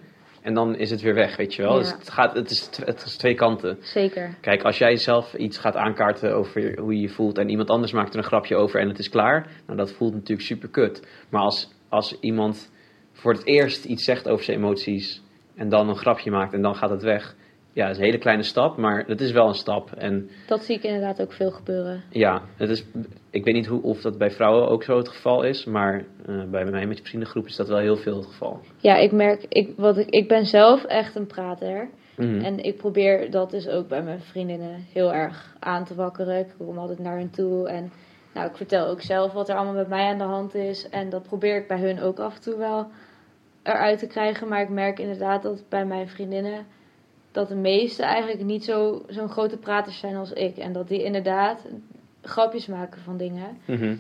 Speaker 2: en dan is het weer weg, weet je wel.
Speaker 3: Ja.
Speaker 2: Dus het, gaat, het, is, het is twee kanten.
Speaker 3: Zeker.
Speaker 2: Kijk, als jij zelf iets gaat aankaarten over hoe je je voelt en iemand anders maakt er een grapje over en het is klaar, nou dat voelt natuurlijk super kut. Maar als als iemand voor het eerst iets zegt over zijn emoties en dan een grapje maakt en dan gaat het weg. Ja, dat is een hele kleine stap, maar het is wel een stap. En
Speaker 3: Dat zie ik inderdaad ook veel gebeuren.
Speaker 2: ja, het is, ik weet niet hoe, of dat bij vrouwen ook zo het geval is, maar eh, bij mij met je vriendengroep is dat wel heel veel het geval.
Speaker 3: Ja, ik merk, ik, wat ik, ik ben zelf echt een prater.
Speaker 2: Mhm.
Speaker 3: En ik probeer dat dus ook bij mijn vriendinnen heel erg aan te wakkeren. Ik kom altijd naar hen toe en nou, ik vertel ook zelf wat er allemaal met mij aan de hand is. En dat probeer ik bij hun ook af en toe wel eruit te krijgen. Maar ik merk inderdaad dat bij mijn vriendinnen dat de meeste eigenlijk niet zo, zo'n grote praters zijn als ik. En dat die inderdaad grapjes maken van dingen.
Speaker 2: Mhm.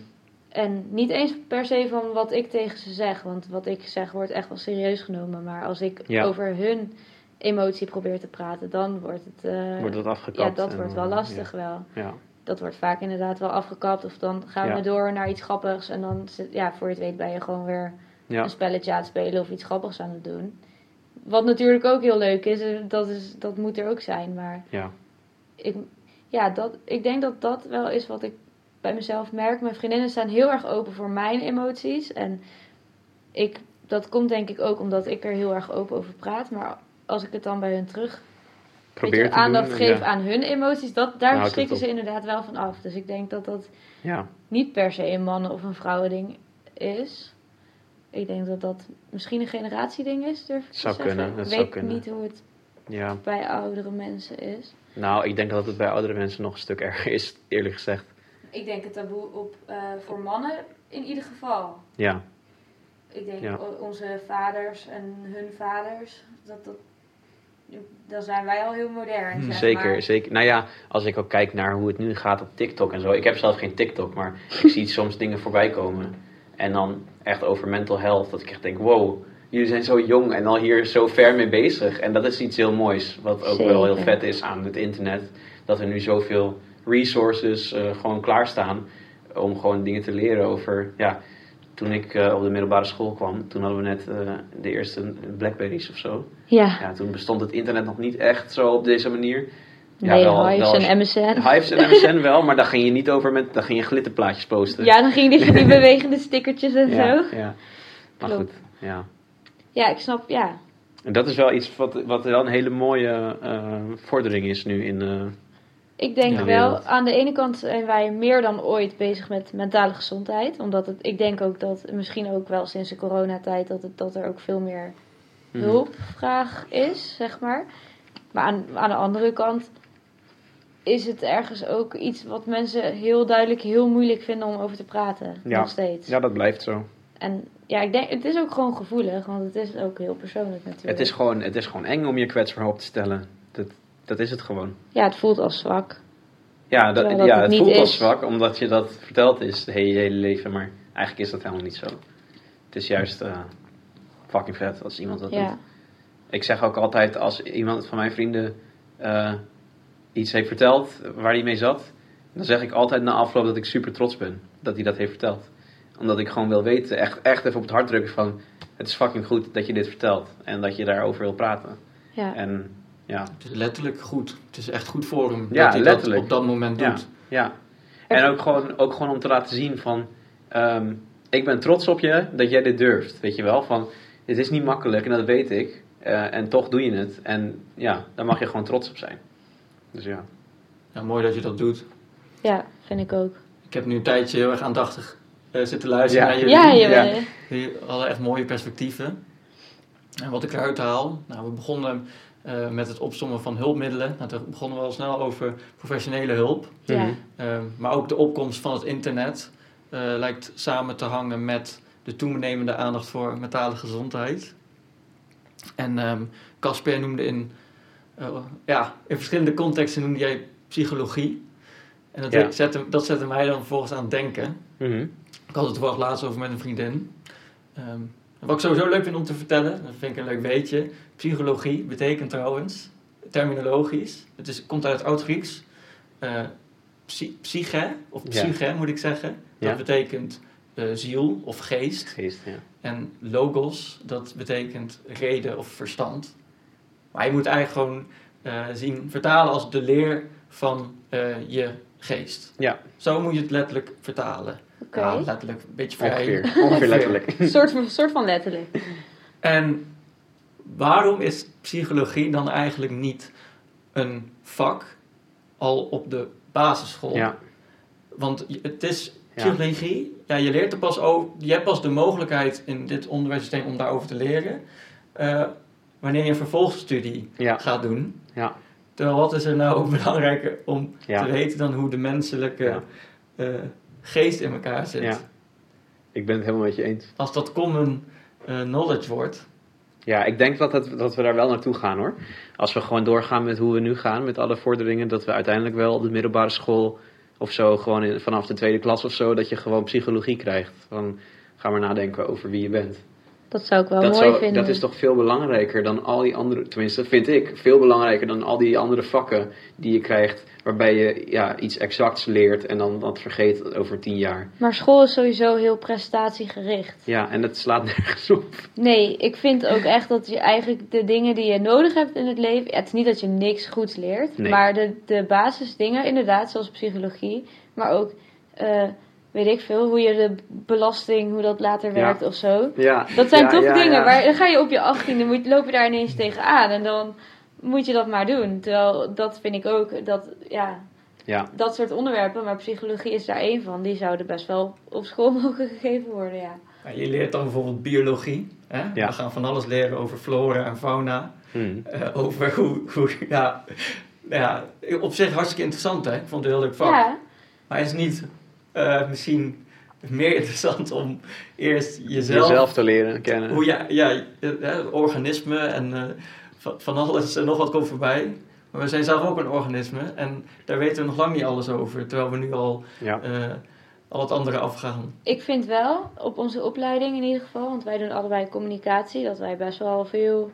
Speaker 3: En niet eens per se van wat ik tegen ze zeg. Want wat ik zeg wordt echt wel serieus genomen. Maar als ik
Speaker 2: Ja.
Speaker 3: over hun emotie probeer te praten, dan wordt het. eh,
Speaker 2: Wordt dat afgekapt?
Speaker 3: ja, dat
Speaker 2: en
Speaker 3: wordt wel lastig wel.
Speaker 2: Ja.
Speaker 3: Dat wordt vaak inderdaad wel afgekapt. Of dan gaan we door naar iets grappigs. En dan, zit- ja, voor je het weet ben je gewoon weer een spelletje aan het spelen of iets grappigs aan het doen. Wat natuurlijk ook heel leuk is. eh, Dat, is, dat moet er ook zijn. Maar
Speaker 2: Ja.
Speaker 3: ik, ja, dat, ik denk dat dat wel is wat ik bij mezelf merk. Mijn vriendinnen staan heel erg open voor mijn emoties. En ik, dat komt denk ik ook omdat ik er heel erg open over praat. Maar als ik het dan bij hun terug
Speaker 2: Probeer
Speaker 3: je, aandacht
Speaker 2: doen,
Speaker 3: geef
Speaker 2: ja.
Speaker 3: aan hun emoties, dat, daar
Speaker 2: het
Speaker 3: schrikken ze inderdaad wel van af. Dus ik denk dat dat
Speaker 2: Ja.
Speaker 3: niet per se een mannen- of een vrouwending is. Ik denk dat dat misschien een generatieding is, durf ik
Speaker 2: Zou
Speaker 3: te zeggen.
Speaker 2: kunnen, dat
Speaker 3: ik
Speaker 2: zou
Speaker 3: weet
Speaker 2: kunnen.
Speaker 3: niet hoe het
Speaker 2: ja.
Speaker 3: bij oudere mensen is.
Speaker 2: Nou, ik denk dat het bij oudere mensen nog een stuk erger is, eerlijk gezegd.
Speaker 3: Ik denk het taboe op, eh, voor mannen in ieder geval.
Speaker 2: Ja.
Speaker 3: Ik denk
Speaker 2: Ja.
Speaker 3: onze vaders en hun vaders, dat, dat, dan zijn wij al heel modern.
Speaker 1: Hmm,
Speaker 3: zeg
Speaker 2: Zeker,
Speaker 3: maar.
Speaker 2: zeker. Nou ja, als ik ook kijk naar hoe het nu gaat op TikTok en zo. Ik heb zelf geen TikTok, maar ik zie soms dingen voorbij komen. En dan echt over mental health. Dat ik echt denk, wow, jullie zijn zo jong en al hier zo ver mee bezig. En dat is iets heel moois. Wat ook wel heel vet is aan het internet. Dat er nu zoveel resources eh, gewoon klaarstaan. Om gewoon dingen te leren over, ja... Toen ik eh, op de middelbare school kwam, toen hadden we net eh, de eerste Blackberries of zo.
Speaker 3: Ja,
Speaker 2: Ja, toen bestond het internet nog niet echt zo op deze manier.
Speaker 3: Nee,
Speaker 2: wel-
Speaker 3: Hives
Speaker 2: wel-
Speaker 3: en MSN.
Speaker 2: Hives en MSN wel, maar daar ging je niet over met, daar ging je glitterplaatjes posten.
Speaker 3: Ja, dan ging die, die bewegende stickertjes en
Speaker 2: ja,
Speaker 3: zo.
Speaker 2: ja. Maar
Speaker 3: Klopt.
Speaker 2: goed, ja.
Speaker 3: Ja, ik snap, ja.
Speaker 2: En dat is wel iets wat, wat wel een hele mooie eh, vordering is nu in... eh,
Speaker 3: Ik denk
Speaker 2: Ja,
Speaker 3: wel,
Speaker 2: wereld.
Speaker 3: aan de ene kant zijn wij meer dan ooit bezig met mentale gezondheid. Omdat het, ik denk ook dat, misschien ook wel sinds de coronatijd, dat, het, dat er ook veel meer
Speaker 2: mhm.
Speaker 3: hulpvraag is, zeg maar. Maar aan, aan de andere kant is het ergens ook iets wat mensen heel duidelijk heel moeilijk vinden om over te praten.
Speaker 2: Ja.
Speaker 3: Nog steeds.
Speaker 2: Ja, dat blijft zo.
Speaker 3: En ja, ik denk, het is ook gewoon gevoelig, want het is ook heel persoonlijk natuurlijk.
Speaker 2: Het is, gewoon, het is gewoon eng om je kwetsbaar op te stellen. Dat, dat is het gewoon.
Speaker 3: Ja, het voelt als zwak.
Speaker 2: Ja, dat, ja
Speaker 3: het
Speaker 2: voelt als zwak omdat je dat verteld is de hele, hele leven. Maar eigenlijk is dat helemaal niet zo. Het is juist eh, fucking vet als iemand dat doet.
Speaker 3: Ja.
Speaker 2: Ik zeg ook altijd als iemand van mijn vrienden eh, iets heeft verteld waar hij mee zat, dan zeg ik altijd na afloop dat ik super trots ben dat hij dat heeft verteld. Omdat ik gewoon wil weten, echt, echt even op het hart drukken van het is fucking goed dat je dit vertelt en dat je daarover wil praten.
Speaker 3: Ja.
Speaker 2: En ja,
Speaker 1: Het is letterlijk goed. Het is echt goed voor hem
Speaker 2: Ja,
Speaker 1: dat hij
Speaker 2: letterlijk.
Speaker 1: dat op dat moment
Speaker 2: Ja.
Speaker 1: doet.
Speaker 2: ja. En ook gewoon, ook gewoon om te laten zien van ehm, ik ben trots op je dat jij dit durft, weet je wel. Van het is niet makkelijk en dat weet ik eh, en toch doe je het. En ja, daar mag je gewoon trots op zijn. Dus ja.
Speaker 1: Ja, mooi dat je dat doet.
Speaker 3: ja, vind ik ook.
Speaker 1: Ik heb nu een tijdje heel erg aandachtig eh, zitten luisteren
Speaker 2: Ja.
Speaker 1: naar jullie.
Speaker 3: Ja, je,
Speaker 2: Ja.
Speaker 1: Die hadden echt mooie perspectieven. En wat ik eruit haal, nou, we begonnen eh, met het opsommen van hulpmiddelen. Nou, toen begonnen we al snel over professionele hulp.
Speaker 3: ja.
Speaker 2: Mhm.
Speaker 1: Ehm, maar ook de opkomst van het internet eh, lijkt samen te hangen met de toenemende aandacht voor mentale gezondheid. En ehm, Casper noemde in, eh, ja, in verschillende contexten noemde jij psychologie. En dat,
Speaker 2: Ja.
Speaker 1: zette, dat zette mij dan vervolgens aan het denken.
Speaker 2: Mhm.
Speaker 1: Ik had het er laatst over met een vriendin. Ehm, wat ik sowieso leuk vind om te vertellen, dat vind ik een leuk weetje. Psychologie betekent trouwens, terminologisch, het is, komt uit het Oud-Grieks. eh, psy- psyche, of
Speaker 2: Ja.
Speaker 1: psyche moet ik zeggen. Dat
Speaker 2: Ja.
Speaker 1: betekent eh, ziel of geest.
Speaker 2: Geest, ja.
Speaker 1: En logos, dat betekent reden of verstand. Maar je moet eigenlijk gewoon eh, zien, vertalen als de leer van eh, je geest.
Speaker 2: Ja.
Speaker 1: Zo moet je het letterlijk vertalen.
Speaker 3: Oké.
Speaker 1: Ja, letterlijk, een beetje vrij.
Speaker 2: Ongeveer, ongeveer letterlijk.
Speaker 3: Een soort, van- soort van letterlijk.
Speaker 1: En waarom is psychologie dan eigenlijk niet een vak al op de basisschool?
Speaker 2: Ja,
Speaker 1: Want het is psychologie, ja, je leert er pas over, je hebt pas de mogelijkheid in dit onderwijssysteem om daarover te leren, eh, wanneer je een vervolgstudie
Speaker 2: ja,
Speaker 1: gaat doen.
Speaker 2: ja,
Speaker 1: Terwijl wat is er nou belangrijker om
Speaker 2: Ja.
Speaker 1: te weten dan hoe de menselijke eh, geest in elkaar zit?
Speaker 2: Ja. ik ben het helemaal met je eens.
Speaker 1: Als dat common eh, knowledge wordt.
Speaker 2: Ja, ik denk dat, het, dat we daar wel naartoe gaan hoor. Als we gewoon doorgaan met hoe we nu gaan, met alle vorderingen, dat we uiteindelijk wel op de middelbare school of zo, gewoon in, vanaf de tweede klas of zo, dat je gewoon psychologie krijgt. Van, ga maar nadenken over wie je bent.
Speaker 3: Dat zou ik wel
Speaker 2: dat,
Speaker 3: mooi
Speaker 2: zou-
Speaker 3: vinden.
Speaker 2: dat is toch veel belangrijker dan al die andere, tenminste vind ik, veel belangrijker dan al die andere vakken die je krijgt, waarbij je ja, iets exacts leert en dan dat vergeet over tien jaar.
Speaker 3: Maar school is sowieso heel prestatiegericht.
Speaker 2: Ja, en dat slaat nergens op.
Speaker 3: Nee, ik vind ook echt dat je eigenlijk de dingen die je nodig hebt in het leven. Het is niet dat je niks goeds leert,
Speaker 2: Nee.
Speaker 3: maar de, de basisdingen, inderdaad, zoals psychologie, maar ook. eh, weet ik veel, hoe je de belasting, hoe dat later
Speaker 2: Ja.
Speaker 3: werkt of zo.
Speaker 2: Ja,
Speaker 3: Dat zijn
Speaker 2: ja,
Speaker 3: toch
Speaker 2: ja,
Speaker 3: dingen
Speaker 2: ja.
Speaker 3: waar dan ga je op je achttiende, moet, loop je daar ineens tegenaan en dan moet je dat maar doen. Terwijl dat vind ik ook, dat, ja,
Speaker 2: Ja,
Speaker 3: dat soort onderwerpen, maar psychologie is daar één van. Die zouden best wel op school mogen gegeven worden, ja.
Speaker 1: Ja, Je leert dan bijvoorbeeld biologie. Hè?
Speaker 2: Ja.
Speaker 1: We gaan van alles leren over flora en fauna.
Speaker 2: hm.
Speaker 1: eh, over hoe, hoe ja, ja, op zich hartstikke interessant hè. Ik vond het een heel leuk vak.
Speaker 3: Ja,
Speaker 1: Maar is het niet eh, misschien meer interessant om eerst jezelf,
Speaker 2: jezelf te leren kennen.
Speaker 1: hoe ja, ja, organisme en eh, van, alles en nog wat komt voorbij. Maar we zijn zelf ook een organisme en daar weten we nog lang niet alles over. Terwijl we nu al,
Speaker 2: Ja,
Speaker 1: eh, al het andere afgaan.
Speaker 3: ik vind wel, op onze opleiding in ieder geval, want wij doen allebei communicatie, dat wij best wel veel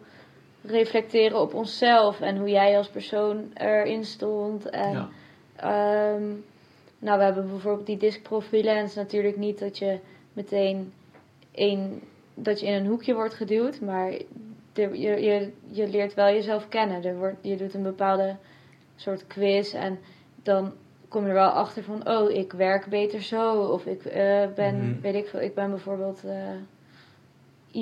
Speaker 3: reflecteren op onszelf en hoe jij als persoon erin stond. En,
Speaker 1: Ja.
Speaker 3: Ehm, nou, we hebben bijvoorbeeld die discprofielen. En het is natuurlijk niet dat je meteen een, dat je in een hoekje wordt geduwd. Maar je, je, je leert wel jezelf kennen. Er wordt, je doet een bepaalde soort quiz. En dan kom je er wel achter van... Oh, ik werk beter zo. Of ik eh, ben,
Speaker 1: Mhm.
Speaker 3: weet ik veel. Ik ben bijvoorbeeld eh,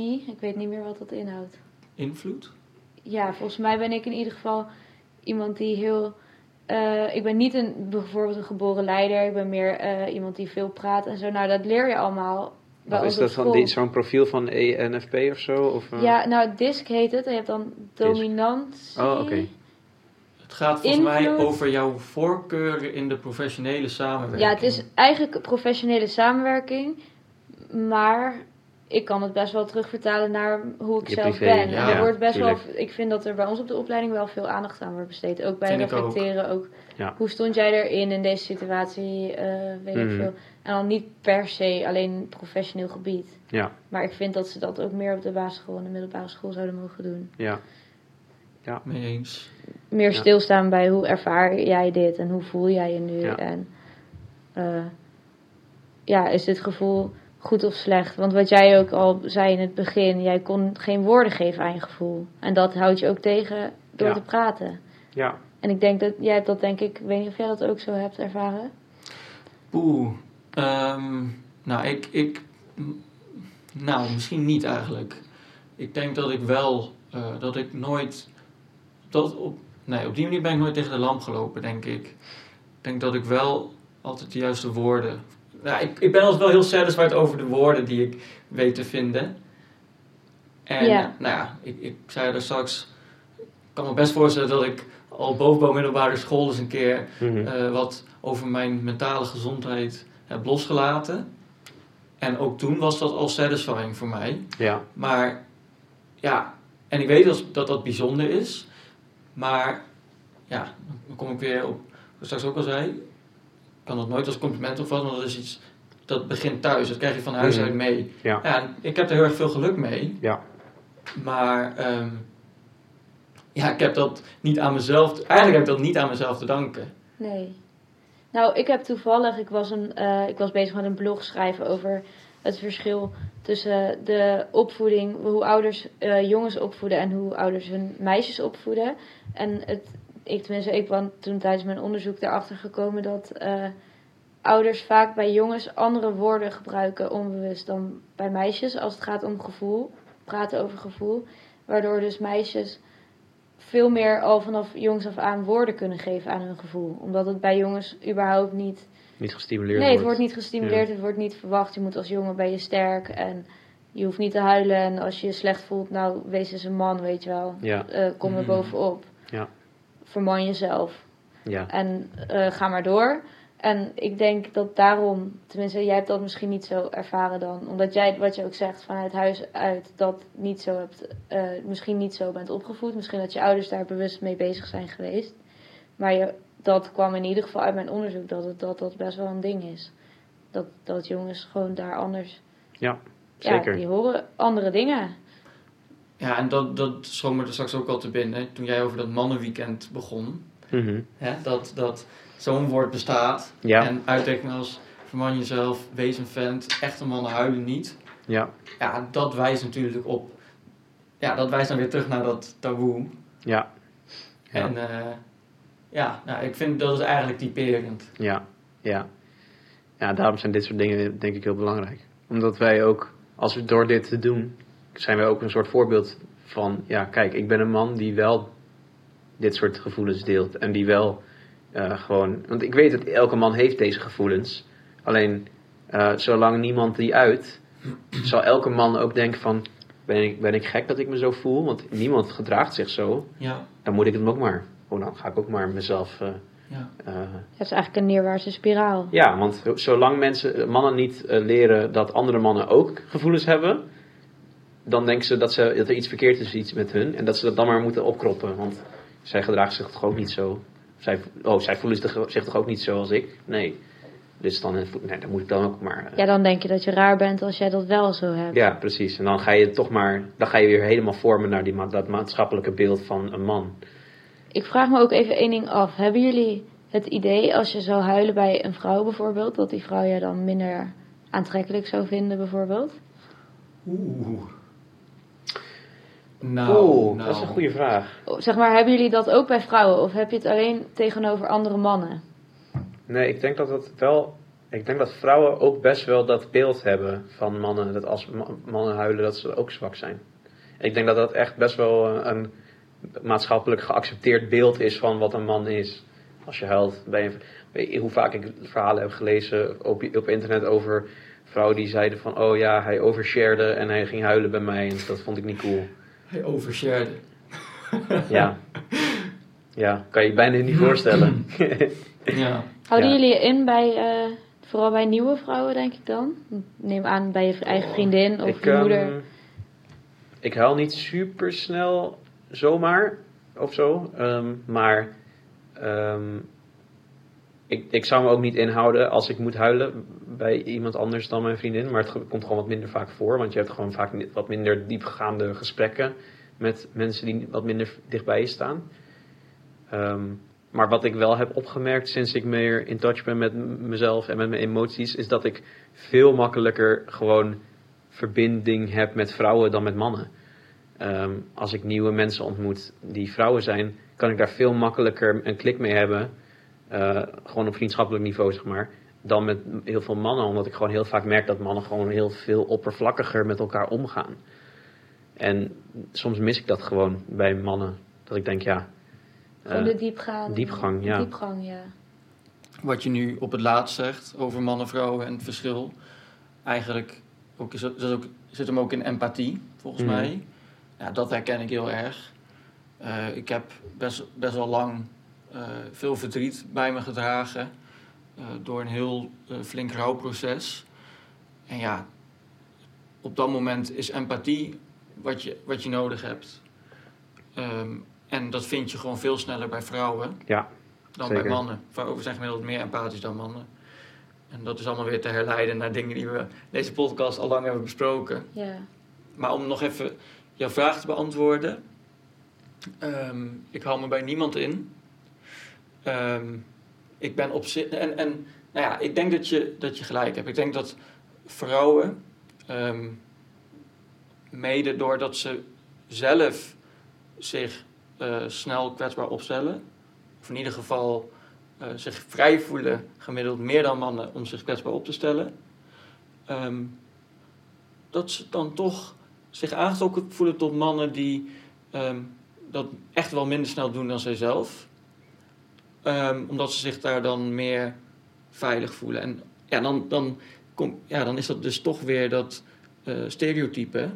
Speaker 3: I. Ik weet niet meer wat dat inhoudt
Speaker 1: Invloed?
Speaker 3: ja, volgens mij ben ik in ieder geval iemand die heel. Eh, ik ben niet een, bijvoorbeeld een geboren leider. Ik ben meer eh, iemand die veel praat en zo. Nou, dat leer je allemaal bij
Speaker 2: Wat is dat van
Speaker 3: school.
Speaker 2: die- zo'n profiel van ENFP of zo? Of, eh?
Speaker 3: Ja, nou, DISC heet het. En je hebt dan dominantie.
Speaker 2: Oh, oké.
Speaker 1: Het gaat volgens mij over jouw voorkeuren in de professionele samenwerking.
Speaker 3: Ja, het is eigenlijk professionele samenwerking. Maar ik kan het best wel terugvertalen naar hoe ik
Speaker 2: Je
Speaker 3: zelf
Speaker 2: privé,
Speaker 3: ben.
Speaker 1: ja,
Speaker 3: en er wordt best
Speaker 2: tuurlijk.
Speaker 3: wel, ik vind dat er bij ons op de opleiding wel veel aandacht aan wordt besteed. Ook bij
Speaker 1: Vind ik ook.
Speaker 3: reflecteren. Ook.
Speaker 2: Ja.
Speaker 3: Hoe stond jij erin in deze situatie? eh, weet ik
Speaker 2: Mhm.
Speaker 3: veel. En dan niet per se alleen professioneel gebied.
Speaker 2: Ja,
Speaker 3: Maar ik vind dat ze dat ook meer op de basisschool en de middelbare school zouden mogen doen.
Speaker 2: ja.
Speaker 1: Mee eens.
Speaker 3: Meer
Speaker 2: Ja.
Speaker 3: stilstaan bij hoe ervaar jij dit en hoe voel jij je nu.
Speaker 2: Ja.
Speaker 3: En eh, ja, is dit gevoel goed of slecht? Want wat jij ook al zei in het begin, jij kon geen woorden geven aan je gevoel. En dat houdt je ook tegen door
Speaker 2: Ja.
Speaker 3: te praten.
Speaker 2: Ja,
Speaker 3: En ik denk dat jij hebt dat denk ik, ik weet niet of jij dat ook zo hebt ervaren.
Speaker 1: Oeh. ehm, nou, ik, ik... Nou, misschien niet eigenlijk. Ik denk dat ik wel... eh, dat ik nooit... Dat op, nee, op die manier ben ik nooit tegen de lamp gelopen, denk ik. Ik denk dat ik wel altijd de juiste woorden... Nou, ik, ik ben altijd wel heel satisfied over de woorden die ik weet te vinden. En
Speaker 3: Ja.
Speaker 1: nou ja, ik, ik zei er straks... Ik kan me best voorstellen dat ik al boven middelbare school eens een keer
Speaker 2: mhm.
Speaker 1: eh, wat over mijn mentale gezondheid heb losgelaten. En ook toen was dat al satisfying voor mij.
Speaker 2: ja,
Speaker 1: Maar ja, en ik weet dat dat, dat bijzonder is. Maar ja, dan kom ik weer op wat ik straks ook al zei. Ik kan dat nooit als compliment opvatten, want dat is iets dat begint thuis. Dat krijg je van huis
Speaker 2: Mhm.
Speaker 1: uit mee.
Speaker 2: Ja.
Speaker 1: en ik heb er heel erg veel geluk mee.
Speaker 2: Ja.
Speaker 1: Maar ehm, ja, ik heb dat niet aan mezelf. Eigenlijk heb ik dat niet aan mezelf te danken.
Speaker 3: Nee. Nou, ik heb toevallig, ik was, een, eh, ik was bezig met een blog schrijven over het verschil tussen de opvoeding, hoe ouders eh, jongens opvoeden en hoe ouders hun meisjes opvoeden. En het, ik, tenminste, ik ben toen tijdens mijn onderzoek erachter gekomen dat eh, ouders vaak bij jongens andere woorden gebruiken onbewust dan bij meisjes als het gaat om gevoel, praten over gevoel. Waardoor dus meisjes veel meer al vanaf jongs af aan woorden kunnen geven aan hun gevoel. Omdat het bij jongens überhaupt niet...
Speaker 2: Niet gestimuleerd
Speaker 3: Nee, het wordt niet gestimuleerd, het wordt niet verwacht. Je moet als jongen ben je sterk en je hoeft niet te huilen. En als je je slecht voelt, nou, wees eens een man, weet je wel.
Speaker 2: Ja,
Speaker 3: Eh, kom er
Speaker 1: Mhm.
Speaker 3: bovenop.
Speaker 2: Ja.
Speaker 3: Verman jezelf.
Speaker 2: ja,
Speaker 3: En eh, ga maar door. En ik denk dat daarom, tenminste, jij hebt dat misschien niet zo ervaren dan. Omdat jij, wat je ook zegt, vanuit huis uit dat niet zo hebt, eh, misschien niet zo bent opgevoed. Misschien dat je ouders daar bewust mee bezig zijn geweest. Maar je, dat kwam in ieder geval uit mijn onderzoek dat het, dat, dat best wel een ding is. Dat, dat jongens gewoon daar anders. Ja,
Speaker 2: zeker.
Speaker 3: die horen andere dingen.
Speaker 1: Ja, en dat, dat schoot me er straks ook al te binnen. Toen jij over dat mannenweekend begon.
Speaker 2: Mhm.
Speaker 1: Hè, dat dat zo'n woord bestaat.
Speaker 2: Ja,
Speaker 1: En uitdrukkingen als verman jezelf, wees een vent, echte mannen huilen niet.
Speaker 2: ja,
Speaker 1: Ja, dat wijst natuurlijk op... Ja, dat wijst dan weer terug naar dat taboe.
Speaker 2: ja, Ja.
Speaker 1: En eh, ja, nou, ik vind dat is eigenlijk typerend.
Speaker 2: ja, ja. Ja, daarom zijn dit soort dingen denk ik heel belangrijk. Omdat wij ook, als we door dit te doen, zijn wij ook een soort voorbeeld van, ja, kijk, ik ben een man die wel dit soort gevoelens deelt. En die wel eh, gewoon, want ik weet dat elke man heeft deze gevoelens. Alleen, eh, zolang niemand die uit, zal elke man ook denken van, ben ik, ben ik gek dat ik me zo voel? Want niemand gedraagt zich zo.
Speaker 1: Ja,
Speaker 2: Dan moet ik het ook maar. Oh, dan ga ik ook maar mezelf... eh,
Speaker 1: ja.
Speaker 2: eh,
Speaker 3: Het is eigenlijk een neerwaartse spiraal.
Speaker 2: ja, want zolang mensen, mannen niet leren dat andere mannen ook gevoelens hebben, dan denken ze dat, ze dat er iets verkeerd is iets met hun en dat ze dat dan maar moeten opkroppen. Want zij gedragen zich toch ook niet zo. Zij, oh, zij voelen zich toch ook niet zo als ik? Nee. Dus dan, eh, nee, dan moet ik dan ook maar. eh,
Speaker 3: Ja, dan denk je dat je raar bent als jij dat wel zo hebt.
Speaker 2: ja, precies. En dan ga je toch maar, dan ga je weer helemaal vormen naar die, ma- dat maatschappelijke beeld van een man.
Speaker 3: Ik vraag me ook even één ding af. Hebben jullie het idee als je zou huilen bij een vrouw bijvoorbeeld, dat die vrouw je dan minder aantrekkelijk zou vinden bijvoorbeeld?
Speaker 1: Oeh. Nou,
Speaker 2: Oeh,
Speaker 1: nou.
Speaker 2: dat is een goede vraag.
Speaker 3: Of Zeg maar, hebben jullie dat ook bij vrouwen of heb je het alleen tegenover andere mannen?
Speaker 2: Nee, ik denk dat het wel. Ik denk dat vrouwen ook best wel dat beeld hebben van mannen. Dat als ma- mannen huilen, dat ze ook zwak zijn. Ik denk dat dat echt best wel een, een maatschappelijk geaccepteerd beeld is van wat een man is. Als je huilt. Weet je hoe vaak ik verhalen heb gelezen op, op internet over vrouwen die zeiden van... Oh ja, hij overshared en hij ging huilen bij mij. En dat vond ik niet cool.
Speaker 1: Hij overshared.
Speaker 2: Ja. Ja, kan je je bijna niet voorstellen.
Speaker 1: Ja.
Speaker 3: Houden
Speaker 2: Ja.
Speaker 3: jullie je in bij, eh, vooral bij nieuwe vrouwen denk ik dan? Neem aan bij je eigen vriendin of
Speaker 2: ik,
Speaker 3: je
Speaker 2: ehm,
Speaker 3: moeder.
Speaker 2: ik huil niet super snel zomaar of zo. ehm, maar ehm, ik, ik zou me ook niet inhouden als ik moet huilen bij iemand anders dan mijn vriendin. Maar het komt gewoon wat minder vaak voor. Want je hebt gewoon vaak wat minder diepgaande gesprekken met mensen die wat minder dichtbij je staan. Ehm, maar wat ik wel heb opgemerkt sinds ik meer in touch ben met mezelf en met mijn emoties, is dat ik veel makkelijker gewoon verbinding heb met vrouwen dan met mannen. Ehm, als ik nieuwe mensen ontmoet die vrouwen zijn, kan ik daar veel makkelijker een klik mee hebben. Eh, gewoon op vriendschappelijk niveau, zeg maar. Dan met heel veel mannen, omdat ik gewoon heel vaak merk dat mannen gewoon heel veel oppervlakkiger met elkaar omgaan. En soms mis ik dat gewoon bij mannen. Dat ik denk, ja.
Speaker 3: Gewoon
Speaker 2: eh,
Speaker 3: de diepgang.
Speaker 2: diepgang, ja.
Speaker 3: Diepgang, ja.
Speaker 1: Wat je nu op het laatst zegt over mannen, vrouwen en het verschil. Eigenlijk ook, is, dat is ook, zit hem ook in empathie, volgens
Speaker 2: Mhm.
Speaker 1: mij. Ja, dat herken ik heel erg. Eh, ik heb best, best wel lang eh, veel verdriet bij me gedragen. eh, door een heel eh, flink rouwproces. En ja, op dat moment is empathie wat je, wat je nodig hebt. Ehm, en dat vind je gewoon veel sneller bij vrouwen
Speaker 2: Ja,
Speaker 1: dan
Speaker 2: zeker.
Speaker 1: bij mannen. Vrouwen zijn gemiddeld meer empathisch dan mannen. En dat is allemaal weer te herleiden naar dingen die we in deze podcast al lang hebben besproken.
Speaker 3: ja.
Speaker 1: Maar om nog even jouw vraag te beantwoorden. Ehm, ik hou me bij niemand in. Ehm, ik ben op. En, en nou ja, ik denk dat je, dat je gelijk hebt. Ik denk dat vrouwen, ehm, mede doordat ze zelf zich eh, snel kwetsbaar opstellen, of in ieder geval eh, zich vrij voelen, gemiddeld meer dan mannen, om zich kwetsbaar op te stellen, ehm, dat ze dan toch zich aangetrokken voelen tot mannen die dat echt wel minder snel doen dan zijzelf. Ehm, omdat ze zich daar dan meer veilig voelen. En ja, dan, dan, kom, ja, dan is dat dus toch weer dat eh, stereotype.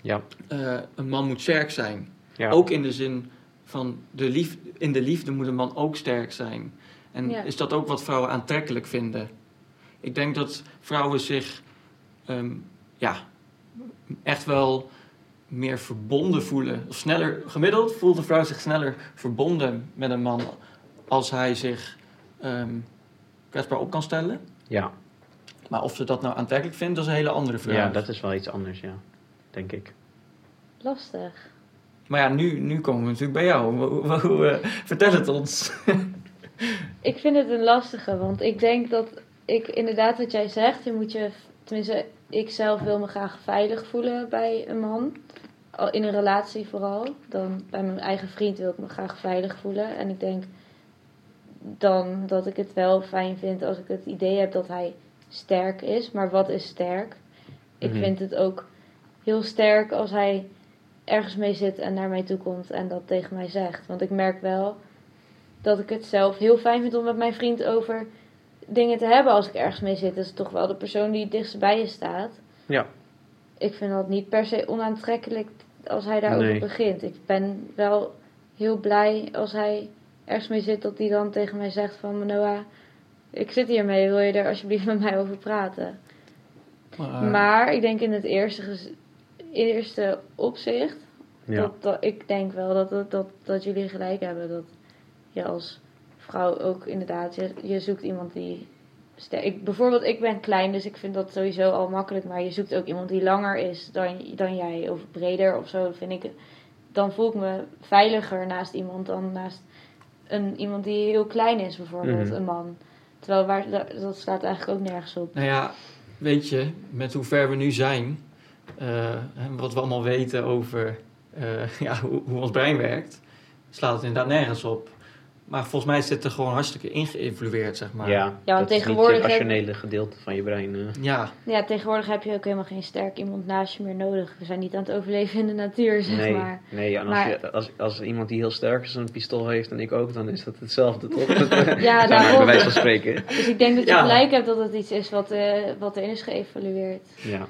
Speaker 2: Ja.
Speaker 1: Eh, een man moet sterk zijn.
Speaker 2: Ja.
Speaker 1: Ook in de zin van de lief, in de liefde moet een man ook sterk zijn. En
Speaker 3: Ja.
Speaker 1: is dat ook wat vrouwen aantrekkelijk vinden? Ik denk dat vrouwen zich ehm, ja, echt wel meer verbonden voelen. Of sneller, gemiddeld voelt een vrouw zich sneller verbonden met een man als hij zich ehm, kwetsbaar op kan stellen.
Speaker 2: Ja.
Speaker 1: Maar of ze dat nou aantrekkelijk vindt, dat is een hele andere vraag.
Speaker 2: ja, dat is wel iets anders, ja. Denk ik.
Speaker 3: Lastig.
Speaker 1: Maar ja, nu, nu komen we natuurlijk bij jou. Hoe- hoe- hoe, eh, vertel het ons.
Speaker 3: Ik vind het een lastige, want ik denk dat ik inderdaad wat jij zegt, je moet je, tenminste, ik zelf wil me graag veilig voelen bij een man. Al In een relatie vooral. Dan bij mijn eigen vriend wil ik me graag veilig voelen. En ik denk dan dat ik het wel fijn vind als ik het idee heb dat hij sterk is. Maar wat is sterk? Ik
Speaker 2: Mhm.
Speaker 3: vind het ook heel sterk als hij ergens mee zit en naar mij toe komt en dat tegen mij zegt. Want ik merk wel dat ik het zelf heel fijn vind om met mijn vriend over dingen te hebben als ik ergens mee zit. Dat is toch wel de persoon die het dichtst bij je staat.
Speaker 2: Ja.
Speaker 3: Ik vind dat niet per se onaantrekkelijk als hij daarover
Speaker 2: Nee.
Speaker 3: begint. Ik ben wel heel blij als hij ergens mee zit dat hij dan tegen mij zegt van Manoa, ik zit hiermee, wil je er alsjeblieft met mij over praten?
Speaker 1: Maar,
Speaker 3: Maar ik denk in het eerste, eerste opzicht
Speaker 2: Ja.
Speaker 3: dat, dat, ik denk wel dat, dat, dat, dat jullie gelijk hebben. Dat je als vrouw ook inderdaad, je, je zoekt iemand die. Ik, bijvoorbeeld, ik ben klein, dus ik vind dat sowieso al makkelijk. Maar je zoekt ook iemand die langer is dan, dan jij, of breder of zo. Vind ik, dan voel ik me veiliger naast iemand dan naast een, iemand die heel klein is, bijvoorbeeld,
Speaker 2: Mhm.
Speaker 3: een man. Terwijl waar, dat, slaat eigenlijk ook nergens op.
Speaker 1: Nou ja, weet je, met hoe ver we nu zijn, eh, en wat we allemaal weten over eh, ja, hoe, hoe ons brein werkt, slaat het inderdaad nergens op. Maar volgens mij is dit er gewoon hartstikke ingeëvalueerd, zeg maar.
Speaker 2: Ja,
Speaker 3: want
Speaker 2: dat is niet
Speaker 3: tegenwoordig
Speaker 2: het
Speaker 3: heb-
Speaker 2: rationele gedeelte van je brein. eh.
Speaker 1: Ja,
Speaker 3: Ja, tegenwoordig heb je ook helemaal geen sterk iemand naast je meer nodig. We zijn niet aan het overleven in de natuur, zeg
Speaker 2: nee,
Speaker 3: maar.
Speaker 2: nee en als,
Speaker 3: Maar-
Speaker 2: je, als, als iemand die heel sterk is een pistool heeft en ik ook, dan is dat hetzelfde, toch?
Speaker 3: Ja,
Speaker 2: maar, bij
Speaker 3: daarom.
Speaker 2: wijze van spreken.
Speaker 3: Dus ik denk dat je
Speaker 1: Ja.
Speaker 3: gelijk hebt dat het iets is wat, eh, wat erin is geëvalueerd.
Speaker 2: Ja,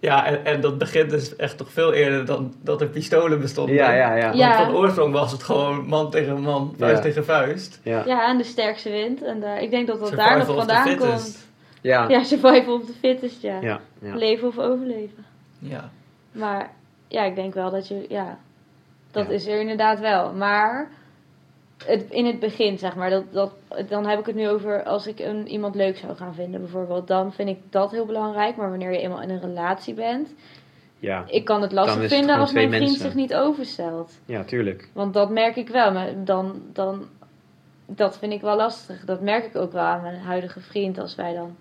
Speaker 1: ja en, en dat begint dus echt toch veel eerder dan dat er pistolen bestonden.
Speaker 2: ja, ja. ja.
Speaker 3: Ja.
Speaker 1: Want van oorsprong was het gewoon man tegen man, vuist
Speaker 2: Ja.
Speaker 1: tegen vuist.
Speaker 2: ja.
Speaker 3: Ja, en de sterkste wint. En daar, ik denk dat dat daar
Speaker 1: Survival
Speaker 3: nog
Speaker 1: of the
Speaker 3: vandaan
Speaker 1: fittest.
Speaker 3: komt.
Speaker 2: ja.
Speaker 3: Ja, survival of the fittest, ja.
Speaker 2: ja, ja.
Speaker 3: Leven of overleven.
Speaker 1: Ja.
Speaker 3: Maar ja, ik denk wel dat je, ja, dat
Speaker 2: Ja.
Speaker 3: is er inderdaad wel. Maar het, in het begin, zeg maar, dat, dat, dan heb ik het nu over als ik een, iemand leuk zou gaan vinden, bijvoorbeeld. Dan vind ik dat heel belangrijk. Maar wanneer je eenmaal in een relatie bent,
Speaker 2: ja.
Speaker 3: ik kan het lastig
Speaker 2: het
Speaker 3: vinden als mijn vriend
Speaker 2: mensen.
Speaker 3: zich niet overstelt.
Speaker 2: Ja, tuurlijk.
Speaker 3: Want dat merk ik wel. Maar dan, dan, dat vind ik wel lastig. Dat merk ik ook wel aan mijn huidige vriend. Als wij dan,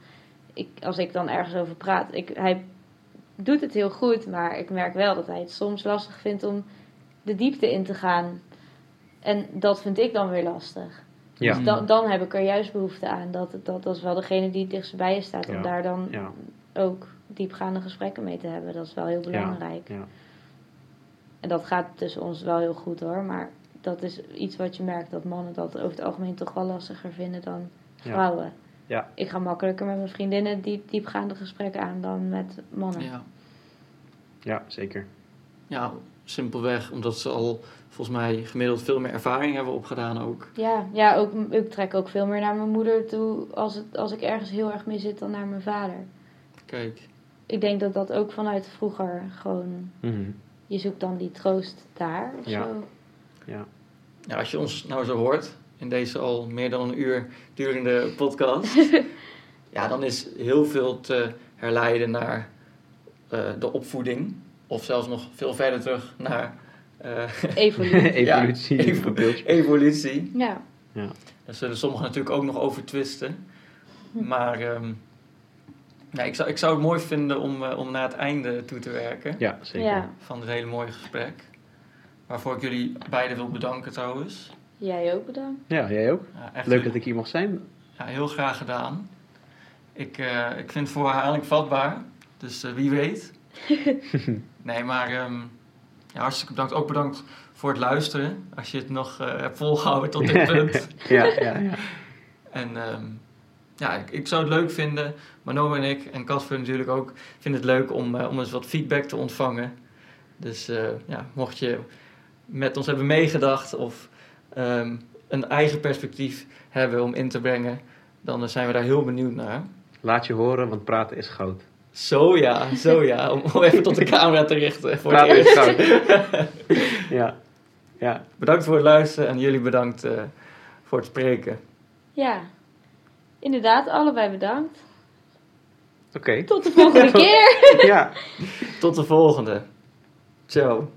Speaker 3: ik, als ik dan ergens over praat. Ik, hij doet het heel goed, maar ik merk wel dat hij het soms lastig vindt om de diepte in te gaan. En dat vind ik dan weer lastig.
Speaker 2: Ja,
Speaker 3: Dus dan, dan heb ik er juist behoefte aan. Dat, dat, dat is wel degene die het dichtst bij je staat. Om
Speaker 2: Ja.
Speaker 3: daar dan
Speaker 2: ja,
Speaker 3: ook diepgaande gesprekken mee te hebben. Dat is wel heel belangrijk.
Speaker 2: ja.
Speaker 3: En dat gaat tussen ons wel heel goed hoor. Maar dat is iets wat je merkt dat mannen dat over het algemeen toch wel lastiger vinden dan
Speaker 2: Ja.
Speaker 3: vrouwen.
Speaker 2: Ja.
Speaker 3: Ik ga makkelijker met mijn vriendinnen diep, diepgaande gesprekken aan dan met mannen.
Speaker 1: Ja.
Speaker 2: ja, zeker.
Speaker 1: ja, simpelweg omdat ze al volgens mij gemiddeld veel meer ervaring hebben opgedaan ook.
Speaker 3: Ja, ja ook, ik trek ook veel meer naar mijn moeder toe als, het, als ik ergens heel erg mee zit dan naar mijn vader.
Speaker 1: Kijk,
Speaker 3: Ik denk dat dat ook vanuit vroeger gewoon,
Speaker 2: Mhm.
Speaker 3: je zoekt dan die troost daar of
Speaker 2: Ja.
Speaker 3: zo.
Speaker 1: ja, als je ons nou zo hoort in deze al meer dan een uur durende podcast, ja, dan is heel veel te herleiden naar eh, de opvoeding. Of zelfs nog veel verder terug naar eh,
Speaker 3: Evolutie.
Speaker 2: Evolutie.
Speaker 1: Ja, evolutie.
Speaker 3: ja.
Speaker 1: Daar zullen sommigen natuurlijk ook nog over twisten. Maar ehm, nee, ik, zou, ik zou het mooi vinden om, eh, om naar het einde toe te werken
Speaker 2: Ja, zeker.
Speaker 3: ja.
Speaker 1: van dit hele mooie gesprek. Waarvoor ik jullie beiden wil bedanken trouwens.
Speaker 3: Jij ook bedankt.
Speaker 2: Ja, jij ook.
Speaker 1: Ja, echt
Speaker 2: Leuk dat ik hier mag zijn.
Speaker 1: Ja, heel graag gedaan. Ik, eh, ik vind het voor herhaling vatbaar. Dus wie weet. nee, maar ehm, ja, hartstikke bedankt. Ook bedankt voor het luisteren. Als je het nog eh, hebt volgehouden tot dit punt.
Speaker 2: ja, ja, ja.
Speaker 1: En ehm, ja, ik, ik zou het leuk vinden. Mano en ik, en Casper natuurlijk ook, vinden het leuk om, eh, om eens wat feedback te ontvangen. Dus eh, ja, mocht je met ons hebben meegedacht of ehm, een eigen perspectief hebben om in te brengen, dan zijn we daar heel benieuwd naar.
Speaker 2: Laat je horen, want praten is goud.
Speaker 1: Zo ja, zo ja. Om, om even tot de camera te richten voor het eerst.
Speaker 2: goud. ja. Ja.
Speaker 1: Bedankt voor het luisteren en jullie bedankt eh, voor het spreken.
Speaker 3: Ja, inderdaad, allebei bedankt.
Speaker 2: Oké.
Speaker 3: Tot de volgende keer.
Speaker 2: Ja.
Speaker 1: Tot de volgende. Ciao.